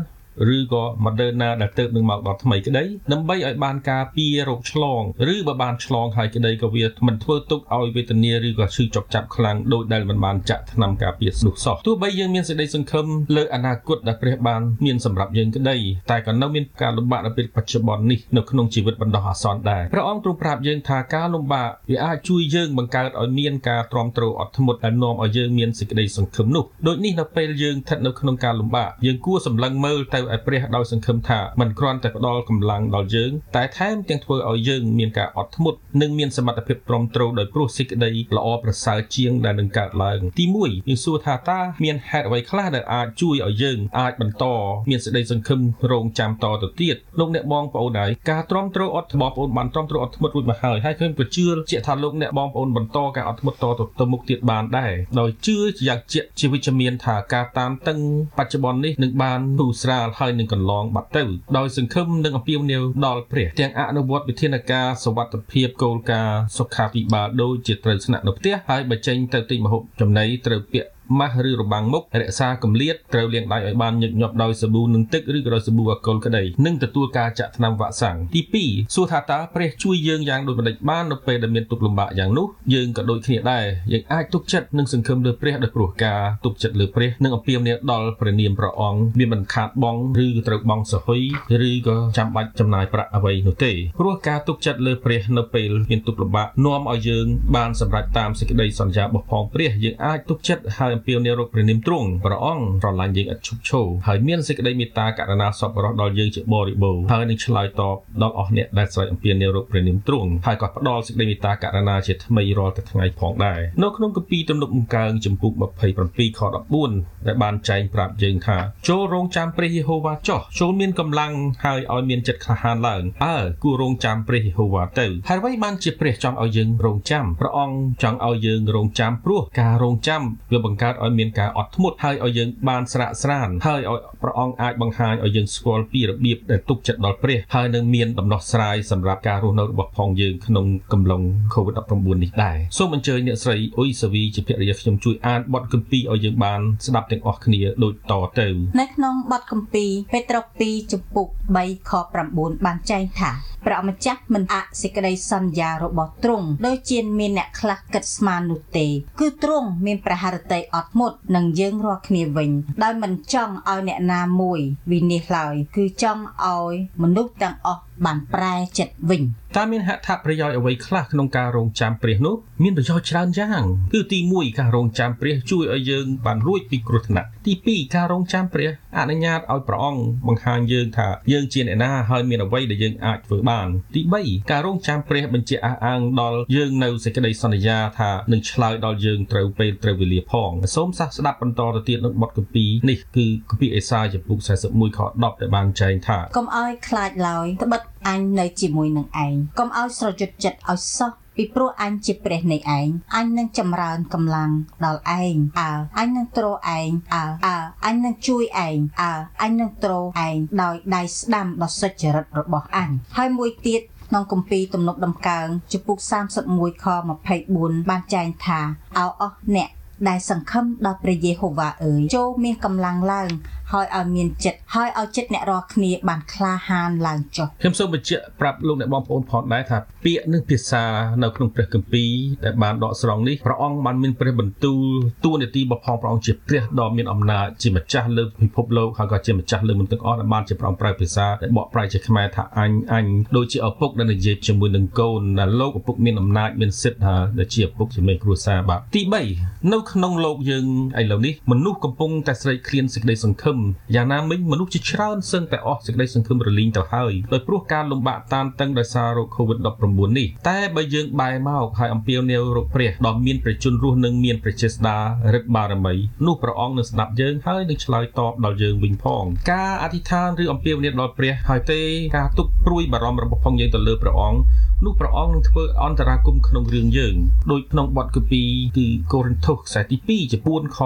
ឬក៏ Moderna ដែលទៅនឹងមកដល់ថ្មីក្តីដើម្បីឲ្យបានការពាររោគឆ្លងឬបើបានឆ្លងហើយក្តីក៏វាមិនធ្វើទុកឲ្យវេទនាឬក៏ឈឺចុកចាប់ខ្លាំងដោយដែលមិនបានចាក់ថ្នាំការពារនោះសោះទោះបីយើងមានសេចក្តីសង្ឃឹមលើអនាគតដែលព្រះបានមានសម្រាប់យើងក្តីតែក៏នៅមានការលំបាកនៅពេលបច្ចុប្បន្ននេះនៅក្នុងជីវិតបណ្ដោះអាសន្នដែរព្រះអង្គទ្រង់ប្រាប់យើងថាការលំបាកវាអាចជួយយើងបង្កើតឲ្យមានការទ្រាំទ្រអត់ធ្មត់ដែលនាំឲ្យយើងមានសេចក្តីសង្ឃឹមនោះដូចនេះនៅពេលយើងស្ថិតនៅក្នុងការលំបាកយើងគួរសម្លឹងមើលទៅឲ្យព្រះដោយសង្ឃឹមថាមិនគ្រាន់តែផ្ដល់កម្លាំងដល់យើងតែថែមទាំងធ្វើឲ្យយើងមានការអត់ធ្មត់និងមានសមត្ថភាពទ្រាំទ្រដោយព្រោះសេចក្តីល្អប្រសើរជាងដែលនឹងកើតឡើងទី1យើងសួរថាតើមានហេតុអ្វីខ្លះដែលអាចជួយឲ្យយើងអាចបន្តមានសេចក្តីសង្ឃឹមរងចាំតទៅទៀតលោកអ្នកបងប្អូនហើយការទ្រាំទ្រអត់បងប្អូនបានទ្រាំទ្រអត់ធ្មត់រួចមកហើយហើយឃើញបញ្ជឿជាក់ថាលោកអ្នកបងប្អូនបន្តការអត់ធ្មត់តទៅមុខទៀតបានដែរដោយជឿយ៉ាងជាក់ជាវិជ្ជមានថាការតាមតឹងបច្ចុប្បន្ននេះនឹងបានទូស្រាលហើយនឹងកន្លងបាត់ទៅដោយសង្ឃឹមនិងអំពាវនាវដល់ព្រះទាំងអនុវត្តវិធានការសវត្ថភាពគោលការណ៍សុខាភិបាលដូចជាត្រូវស្នាក់នៅផ្ទះហើយបើចេញទៅទិញម្ហូបចំណីត្រូវពាក់ ម៉ាស់ឬរបាំងមុខរក្សាកម្លៀតត្រូវលាងដៃឲ្យបានញឹកញាប់ដោយសាប៊ូនិងទឹកឬក៏ដោយសាប៊ូអាល់កុលក្តីនិងទទួលការចាក់ថ្នាំវ៉ាក់សាំងទី2សួរថាតើព្រះជួយយើងយ៉ាងដូចម្តេចបាននៅពេលដែលមានទុក្ខលំបាកយ៉ាងនោះយើងក៏ដូចគ្នាដែរយើងអាចទុកចិត្តនិងសង្ឃឹមលើព្រះដោយព្រោះការទុកចិត្តលើព្រះនិងអំពាវនាវដល់ព្រះនាមព្រះអង្គវាមិនខាតបង់ឬក៏ត្រូវបង់សហុយឬក៏ចាំបាច់ចំណាយប្រាក់អ្វីនោះទេព្រោះការទុកចិត្តលើព្រះនៅពេលមានទុក្ខលំបាកនាំឲ្យយើងបានសម្រេចតាមសេចក្តីសន្យារបស់ផងព្រះយើងអាចទុកចិត្តហើយអំពាវនាវរកព្រះនាមទ្រង់ព្រះអង្គស្រឡាញ់យើងឥតឈប់ឈរហើយមានសេចក្តីមេត្តាករុណាសប្បុរសដល់យើងជាបរិបូរណ៍ហើយនឹងឆ្លើយតបដល់អស់អ្នកដែលស្រែកអំពាវនាវរកព្រះនាមទ្រង់ហើយក៏ផ្ដល់សេចក្តីមេត្តាករុណាជាថ្មីរាល់តែថ្ងៃផងដែរនៅក្នុងគម្ពីរទំនុកបង្កើងចំពុក27ខ14ដែលបានចែងប្រាប់យើងថាចូលរងចាំព្រះយេហូវ៉ាចោះចូលមានកម្លាំងហើយឲ្យមានចិត្តក្លាហានឡើងអើគួររងចាំព្រះយេហូវ៉ាទៅហើយអ្វីបានជាព្រះចង់ឲ្យយើងរងចាំព្រះអង្គចង់ឲ្យយើងរងចាំព្រោះការរងចាំវាបង្កើតឲ្យមានការអត់ធ្មត់ហើយឲ្យយើងបានស្រាកស្រានហើយឲ្យព្រះអង្គអាចបង្ហាញឲ្យយើងស្គាល់ពីរបៀបដែលទុកចិត្តដល់ព្រះហើយនឹងមានដំណោះស្រាយសម្រាប់ការរស់នៅរបស់ផងយើងក្នុងកំឡុង COVID-19 នេះដែរសូមអញ្ជើញអ្នកស្រីអ៊ុយសាវីជាភរិយាខ្ញុំជួយអានបទគម្ពីរឲ្យយើងបានស្ដាប់ទាំងអស់គ្នាដូចតទៅនៅក្នុងបទគម្ពីរពេត្រុស2ចំពុក3ខ9បានចែងថាព្រះម្ចាស់មិនអសេចក្តីសន្យារបស់ទ្រង់ដូចជាមានអ្នកខ្លះគិតស្មាននោះទេ គឺទ្រង់មានប្រហារតីអអត់ធ្មត់នឹងយើងរាល់គ្នាវិញដោយមិនចង់ឲ្យអ្នកណាមួយវិនិច្ឆ័យឡើយគឺចង់ឲ្យមនុស្សទាំងអស់បានប្រែចិត្តវិញតើមានហត្ថប្រយោជន៍អ្វីខ្លះក្នុងការរងចាំព្រះនោះមានប្រយោជន៍ច្រើនយ៉ាងគឺទី1ការរងចាំព្រះជួយឲ្យយើងបានរួចពីគ្រោះថ្នាក់ទី2ការរងចាំព្រះអនុញ្ញាតឲ្យព្រះអង្គបង្ហាញយើងថាយើងជាអ្នកណាហើយមានអ្វីដែលយើងអាចធ្វើបានទី3ការរងចាំព្រះបញ្ជាក់អះអាងដល់យើងនៅសេចក្តីសន្យាថានឹងឆ្លើយដល់យើងត្រូវពេលត្រូវវេលាផងសូមសាស្ដាប់បន្តទៅទៀតនៅបទគម្ពីរនេះគឺគម្ពីរអេសាយចំពុក41ខ10ដែលបានចែងថាកុំឲ្យខ្លាចឡើយត្បិតអញនៅជាមួយនឹងឯងកុំឲ្យស្រយុតចិត្តឲ្យសោះពីព្រោះអញជាព្រះនៃឯងអញនឹងចម្រើនកម្លាំងដល់ឯងអើអញនឹងទ្រឯងអើអើអញនឹងជួយឯងអើអញនឹងទ្រឯងដោយដៃស្ដាំដ៏សុចរិតរបស់អញហើយមួយទៀតក្នុងគម្ពីរទំនុកដំកើងចំពុក31ខ24បានចែងថាអោអស់អ្នកដែលសង្ឃឹមដល់ព្រះយេហូវ៉ាអើយចូលមានកម្លាំងឡើង ហើយឲ្យមានចិត្តហើយឲ្យចិត្តអ្នករាល់គ្នាបានក្លាហានឡើងចុះខ្ញុំសូមបញ្ជាក់ប្រាប់លោកអ្នកបងប្អូនផងដែរថាពាក្យនិងភាសានៅក្នុងព្រះគម្ពីរដែលបានដកស្រង់នេះព្រះអង្គបានមានព្រះបន្ទូលទួនាទីរបស់ផងព្រះអង្គជាព្រះដ៏មានអំណាចជាម្ចាស់លើពិភពលោកហើយក៏ជាម្ចាស់លើមន្ទាំងអស់ដែលបានជាព្រះអង្គប្រើភាសាដែលបកប្រែជាខ្មែរថាអញអញដូចជាឪពុកដែលនិយាយជាមួយនឹងកូនដែលលោកឪពុកមានអំណាចមានសិទ្ធិថាដែលជាឪពុកជាមេគ្រួសារបាទទី3នៅក្នុងលោកយើងឥឡូវនេះមនុស្សកំពុងតែស្រេកឃ្លានសេចក្តីសង្ឃឹមយ៉ាងណាមិញមនុស្សជាច្រើនសឹងតែអស់សេចក្តីសង្ឃឹមរលីងទៅហើយដោយព្រោះការលំបាកតានតឹងដោយសាររោគ COVID-19 នេះតែបើយើងបែរមកហើយអំពាវនាវរកព្រះដ៏មានព្រះជន្មរស់នឹងមានព្រះចេស្តារិទ្ធបារមីនោះព្រះអង្គនឹងស្ដាប់យើងហើយនឹងឆ្លើយតបដល់យើងវិញផងការអធិដ្ឋានឬអំពាវនាវដល់ព្រះហើយទេការទុកព្រួយបារម្ភរបស់ផងយើងទៅលើព្រះអង្គ នោះព្រះអង្គនឹងធ្វើអន្តរាគមន៍ក្នុងរឿងយើងដោយក្នុងបទគម្ពីរគឺកូរិនថូសខ្សែទី2ចំ4ខ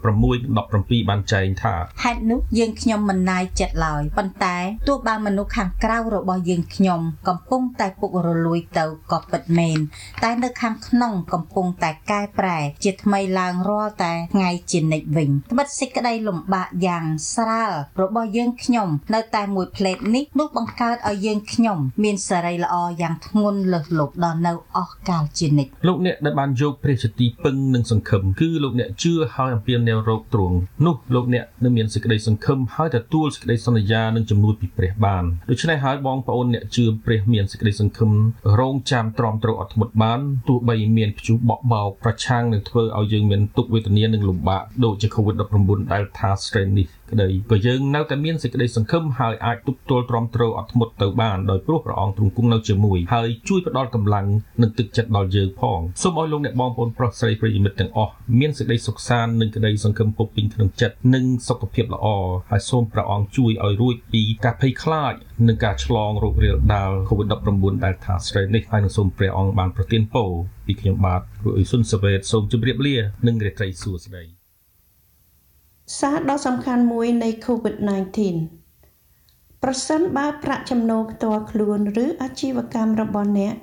16 17បានចែងថាហេតុនោះយើងខ្ញុំមិនណាយចិត្តឡើយប៉ុន្តែទោះបើមនុស្សខាងក្រៅរបស់យើងខ្ញុំកំពុងតែពុករលួយទៅក៏ពិតមែនតែនៅខាងក្នុងកំពុងតែកែប្រែជាថ្មីឡើងរាល់តែថ្ងៃជានិច្ចវិញត្បិតសេចក្តីលំបាកយ៉ាងស្រាលរបស់យើងខ្ញុំ នៅតែមួយផ្លេតនេះនោះបង្កើតឲ្យយើងខ្ញុំ មានសេរីល្អយ៉ាងធ្ងន់លើសលប់ដល់នៅអស់កាលជានិច្ចលោកអ្នកដែលបានយកព្រះជាទីពឹងនិងសង្ឃឹមគឺលោកអ្នកជឿហើយអំពាវនាវរកទ្រង់នោះលោកអ្នកនឹងមានសេចក្តីសង្ឃឹមហើយទទួលសេចក្តីសន្យានិងជំនួយពីព្រះបានដូច្នេះហើយបងប្អូនអ្នកជឿព្រះមានសេចក្តីសង្ឃឹមរងចាំទ្រាំទ្រអត់ធ្មត់បានទោះបីមានព្យុះបក់បោកប្រឆាំងនឹងធ្វើឲ្យយើងមានទុក្ខវេទនានិងលំបាកដូចជា COVID-19 Delta strain នេះ ក្តីក៏យើងនៅតែមានសេចក្តីសង្ឃឹមហើយអាចទប់ទល់ទ្រាំទ្រអត់ធ្មត់ទៅបានដោយព្រោះព្រះអង្គទ្រង់គង់នៅជាមួយហើយជួយផ្ដល់កម្លាំងនិងទឹកចិត្តដល់យើងផងសូមឲ្យលោកអ្នកបងប្អូនប្រុសស្រីប្រិយមិត្តទាំងអស់មានសេចក្តីសុខសាន្តនិងក្តីសង្ឃឹមពុកពេញក្នុងចិត្តនិងសុខភាពល្អហើយសូមព្រះអង្គជួយឲ្យរួចពីការភ័យខ្លាចនិងការឆ្លងរោគរាលដាល COVID-19 Delta strain នេះហើយនឹងសូមព្រះអង្គបានប្រទានពរពីខ្ញុំបាទគ្រូអ៊ុយសុនសាវ៉េតសូមជម្រាបលានិងរាត្រីសួស្តី សារដ៏សំខាន់មួយនៃ COVID-19 ប្រសិនបើប្រាក់ចំណូលផ្ទាល់ខ្លួនឬអាជីវកម្មរបស់អ្នក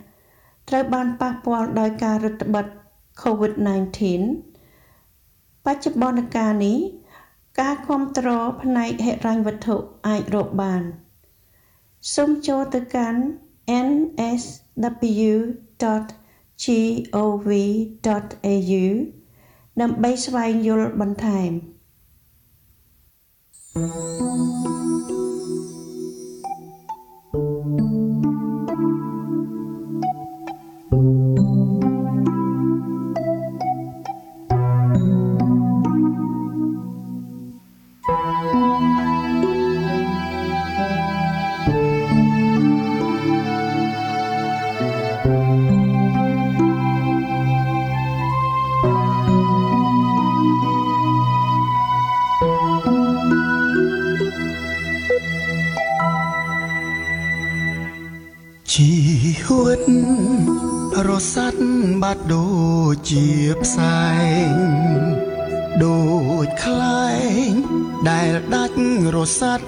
ត្រូវបានប៉ះពាល់ដោយការរឹតបន្តឹង COVID-19 បច្ចុប្បន្នកាលនេះការគ្រប់គ្រងផ្នែកហិរញ្ញវត្ថុអាចរកបានសូមចូលទៅកាន់ nsw.gov.au ដើម្បីស្វែងយល់បន្ថែម 呜。 បាត់ដូចជាផ្សែងដូចខ្លែងដែលដាច់រសាត់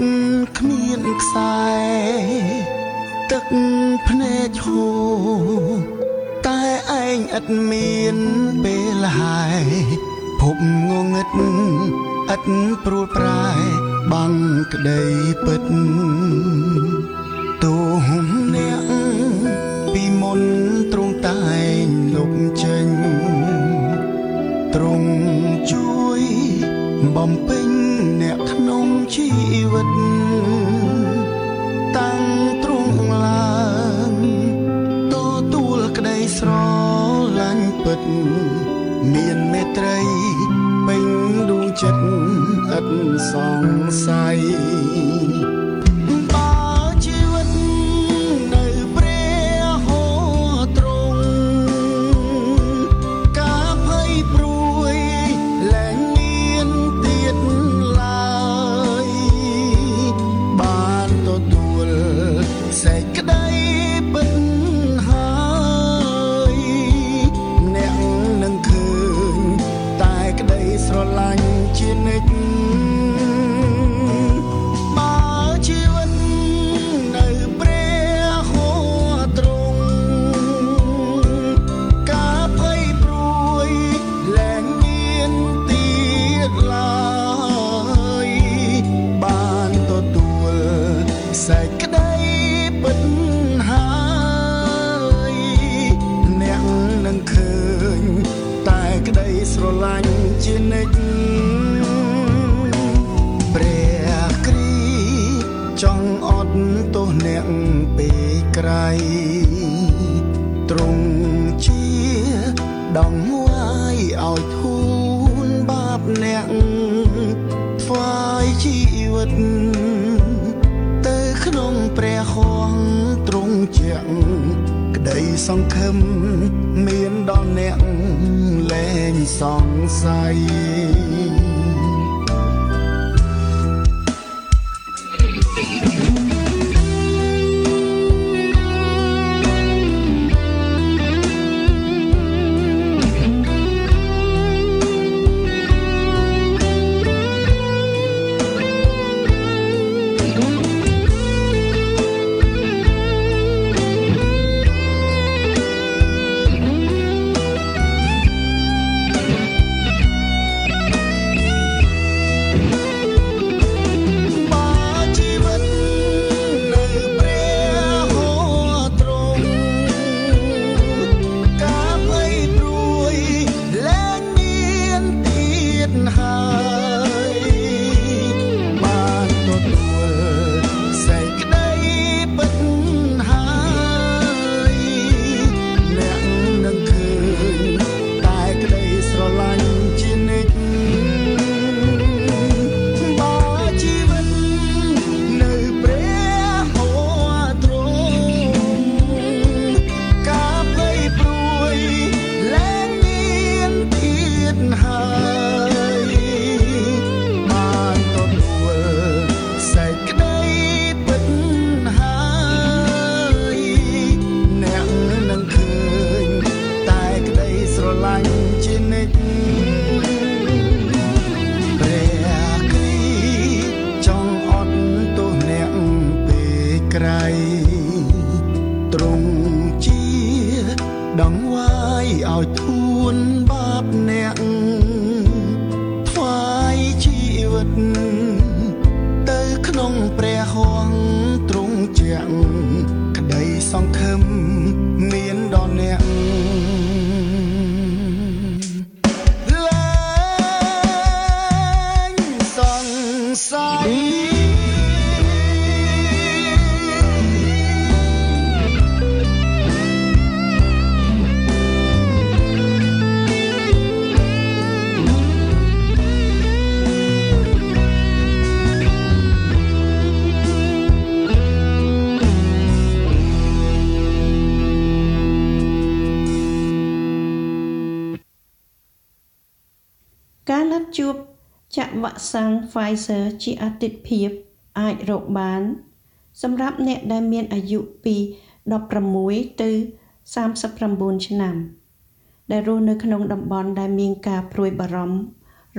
គ្មានខ្សែទឹកភ្នែកហូរតែឯងឥតមានពេលហើយភពងងឹតឥតព្រួលប្រែបាំងក្តីពិតទូអ្នកពីមុនទ្រង់តែង លុបចេញទ្រង់ជួយបំពេញអ្នកក្នុងជីវិតតាំងទ្រង់ឡើងទទួលក្តីស្រឡាញ់ពិតមានមេត្រីពេញដួងចិត្តឥតសង្ស័យ ជួបចាក់វ៉ាក់សាំង Pfizer ជាអាទិភាពអាចរកបាន សម្រាប់អ្នកដែលមានអាយុពី16ទៅ39ឆ្នាំ ដែលរស់នៅក្នុងតំបន់ដែលមានការព្រួយបារម្ភ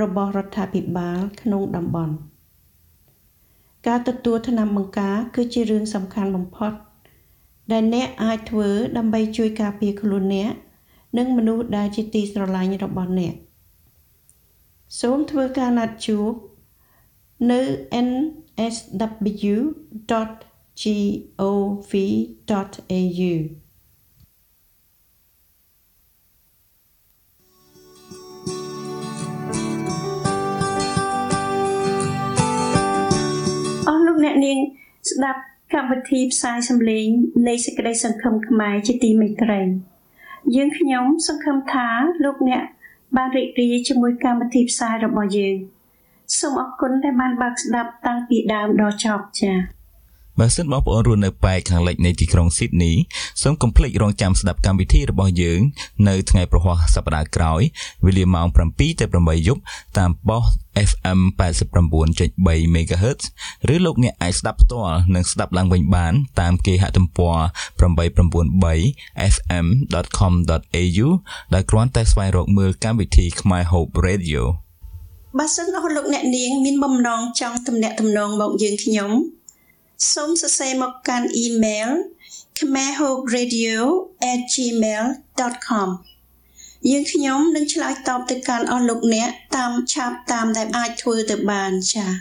របស់រដ្ឋាភិបាលក្នុងតំបន់ការទទួលថ្នាំបង្ការគឺជារឿងសំខាន់បំផុត ដែលអ្នកអាចធ្វើដើម្បីជួយការពារខ្លួនអ្នក និងមនុស្សដែលជាទីស្រឡាញ់របស់អ្នក សូមធ្វើការណាត់ជួបនៅ nsw.gov.au អស់លោកអ្នកនាងស្ដាប់កម្មវិធីផ្សាយសម្លេងនៃសេចក្តីសង្ឃឹមខ្មែរជាទីមេត្រីយើងខ្ញុំសង្ឃឹមថាលោកអ្នក បានរីករាយជាមួយកម្មវិធីផ្សាយរបស់យើងសូមអរគុណដែលបានបើកស្ដាប់តាំងពីដើមដល់ចប់ចា៎ បើសិនបងប្អូនរស់នៅប៉ែកខាងលិចនៃទីក្រុងស៊ីដនីសូមកុំភ្លេចរងចាំស្ដាប់កម្មវិធីរបស់យើងនៅថ្ងៃប្រហ័សសប្តាហ៍ក្រោយវេលាម៉ោង7ទៅ8យប់តាមប៉ុស FM 89.3 MHz ឬលោកអ្នកអាចស្ដាប់ផ្ទាល់និងស្ដាប់ឡើងវិញបានតាមគេហទំព័រ 893fm.com.au ដែលគ្រាន់តែស្វែងរកមើលកម្មវិធី Khmer Hope Radio បើសិនអស់លោកអ្នកនាងមានបំណងចង់ទំនាក់ទំនងមកយើងខ្ញុំ សូមសរសេរមកកាន់អ៊ីមែល khmerhoperadio@gmail.com យើងខ្ញុំនឹងឆ្លើយតបទៅកាន់អស់លោកអ្នកតាមឆាប់តាមដែលអាចធ្វើទៅបានចា៎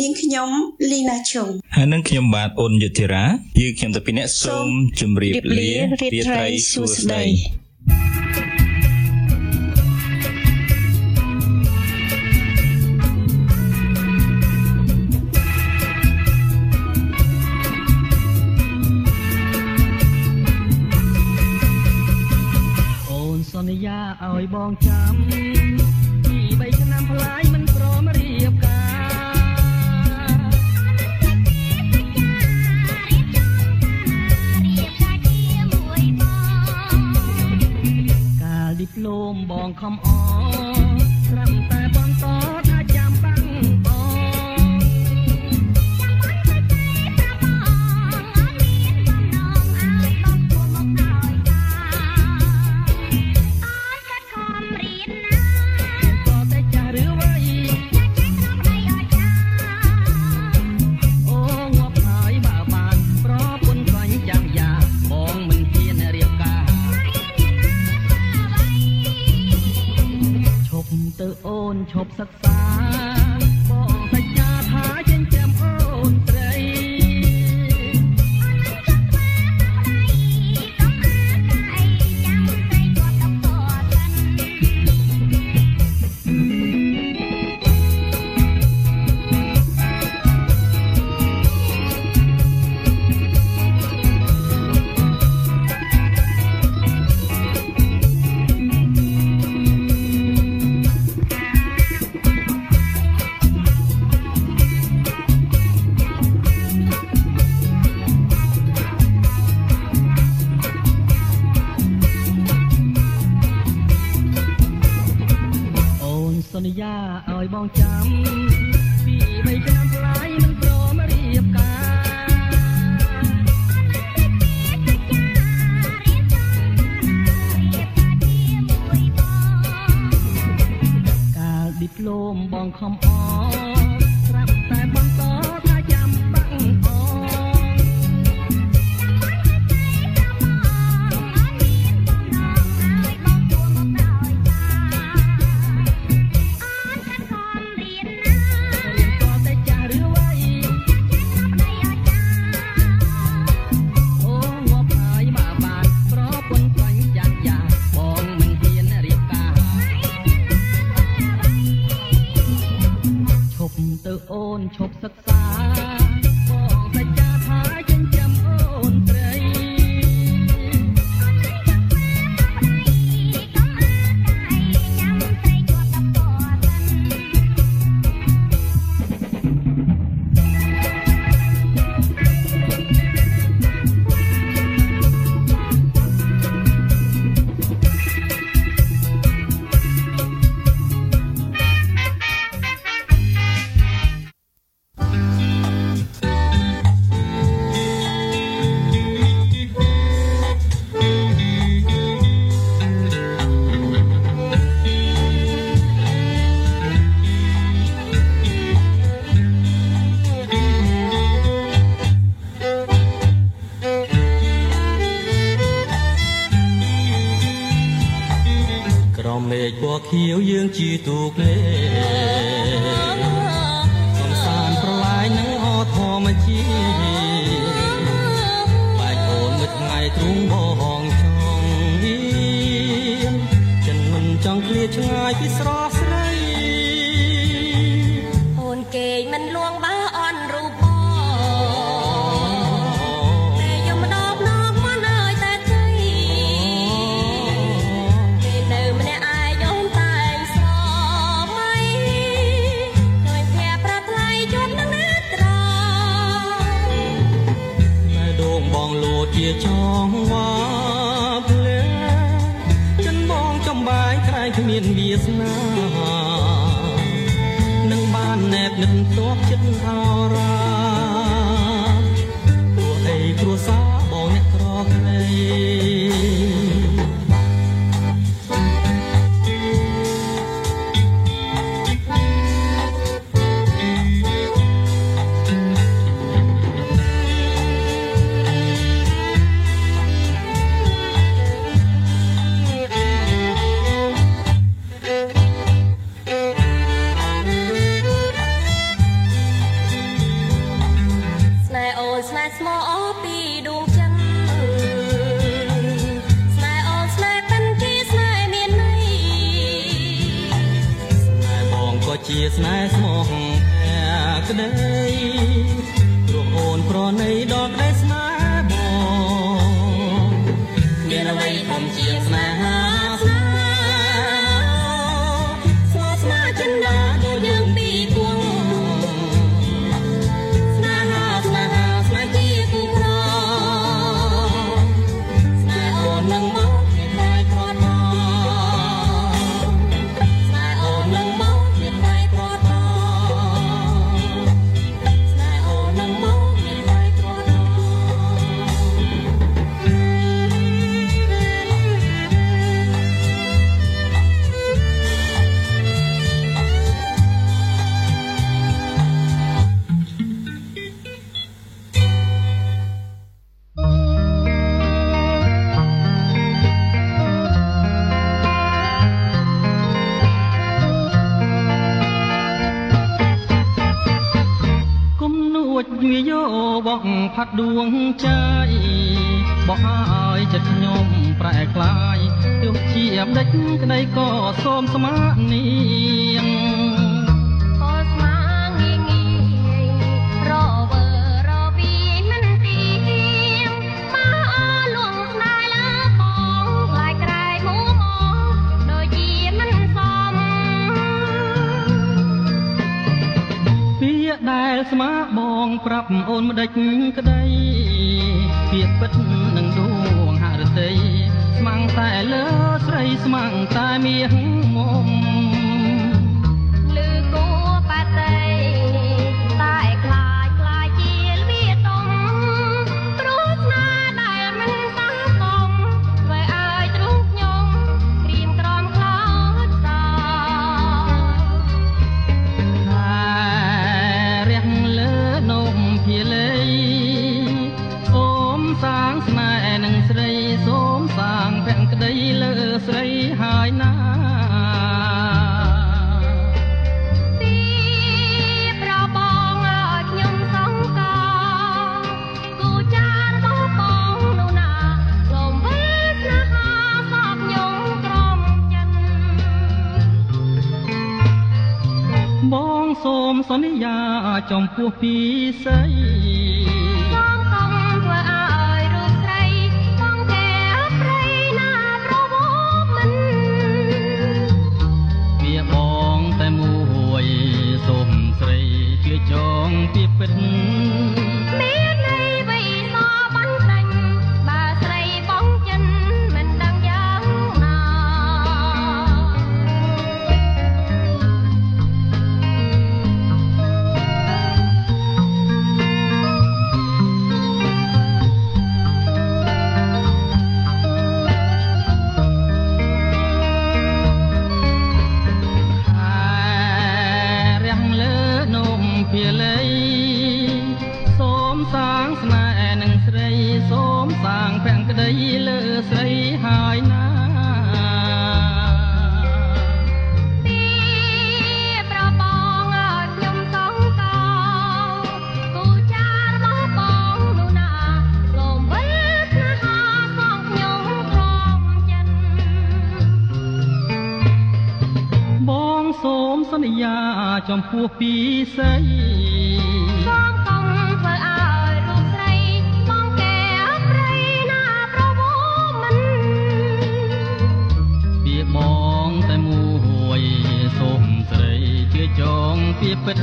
នាងខ្ញុំលីណាឈុងហើយនឹងខ្ញុំបាទអូនយុធិរាយើងខ្ញុំទៅពីអ្នកសូមជម្រាបលារាត្រីសួស្តី ខៀវយើងជាទូកលេសំសានប្រឡាយនឹងអធម្មជាតិបែកអូនមួយថ្ងៃទ្រូងបងចង់មានចិនមិនចង់ឃ្លាឆ្ងាយពីស្រស់ ចងវ៉ាភ្លែចិនបងចំបាយក្រៃគ្មានវាសនានឹងបានណែបនឹងទោះ ដួងใจបោះឲ្យចិត្តខ្ញុំប្រែក្លាយទោះជាបដិចក្តីក៏សូមស្មានាង ប្រាប់អូនម្ដេចក្ដីពាក្យពិតនឹងដួងហឫទ័យស្មាំងតែលើស្រីស្មាំងតែមាសមុំ មសន្យាចំពោះពីសីសូមកុំធ្វើឲ្យរូបស្រីបងកែព្រៃណាប្រវោមិនវាបងតែមួយសុំស្រីជាចងពីពិត ចំពោះពីស័យបងកុំធ្វើឲ្យរូបស្រីបងកែប្រៃណាប្រវោមិនពីបងតែមួយសុំស្រីជាចងពីពិត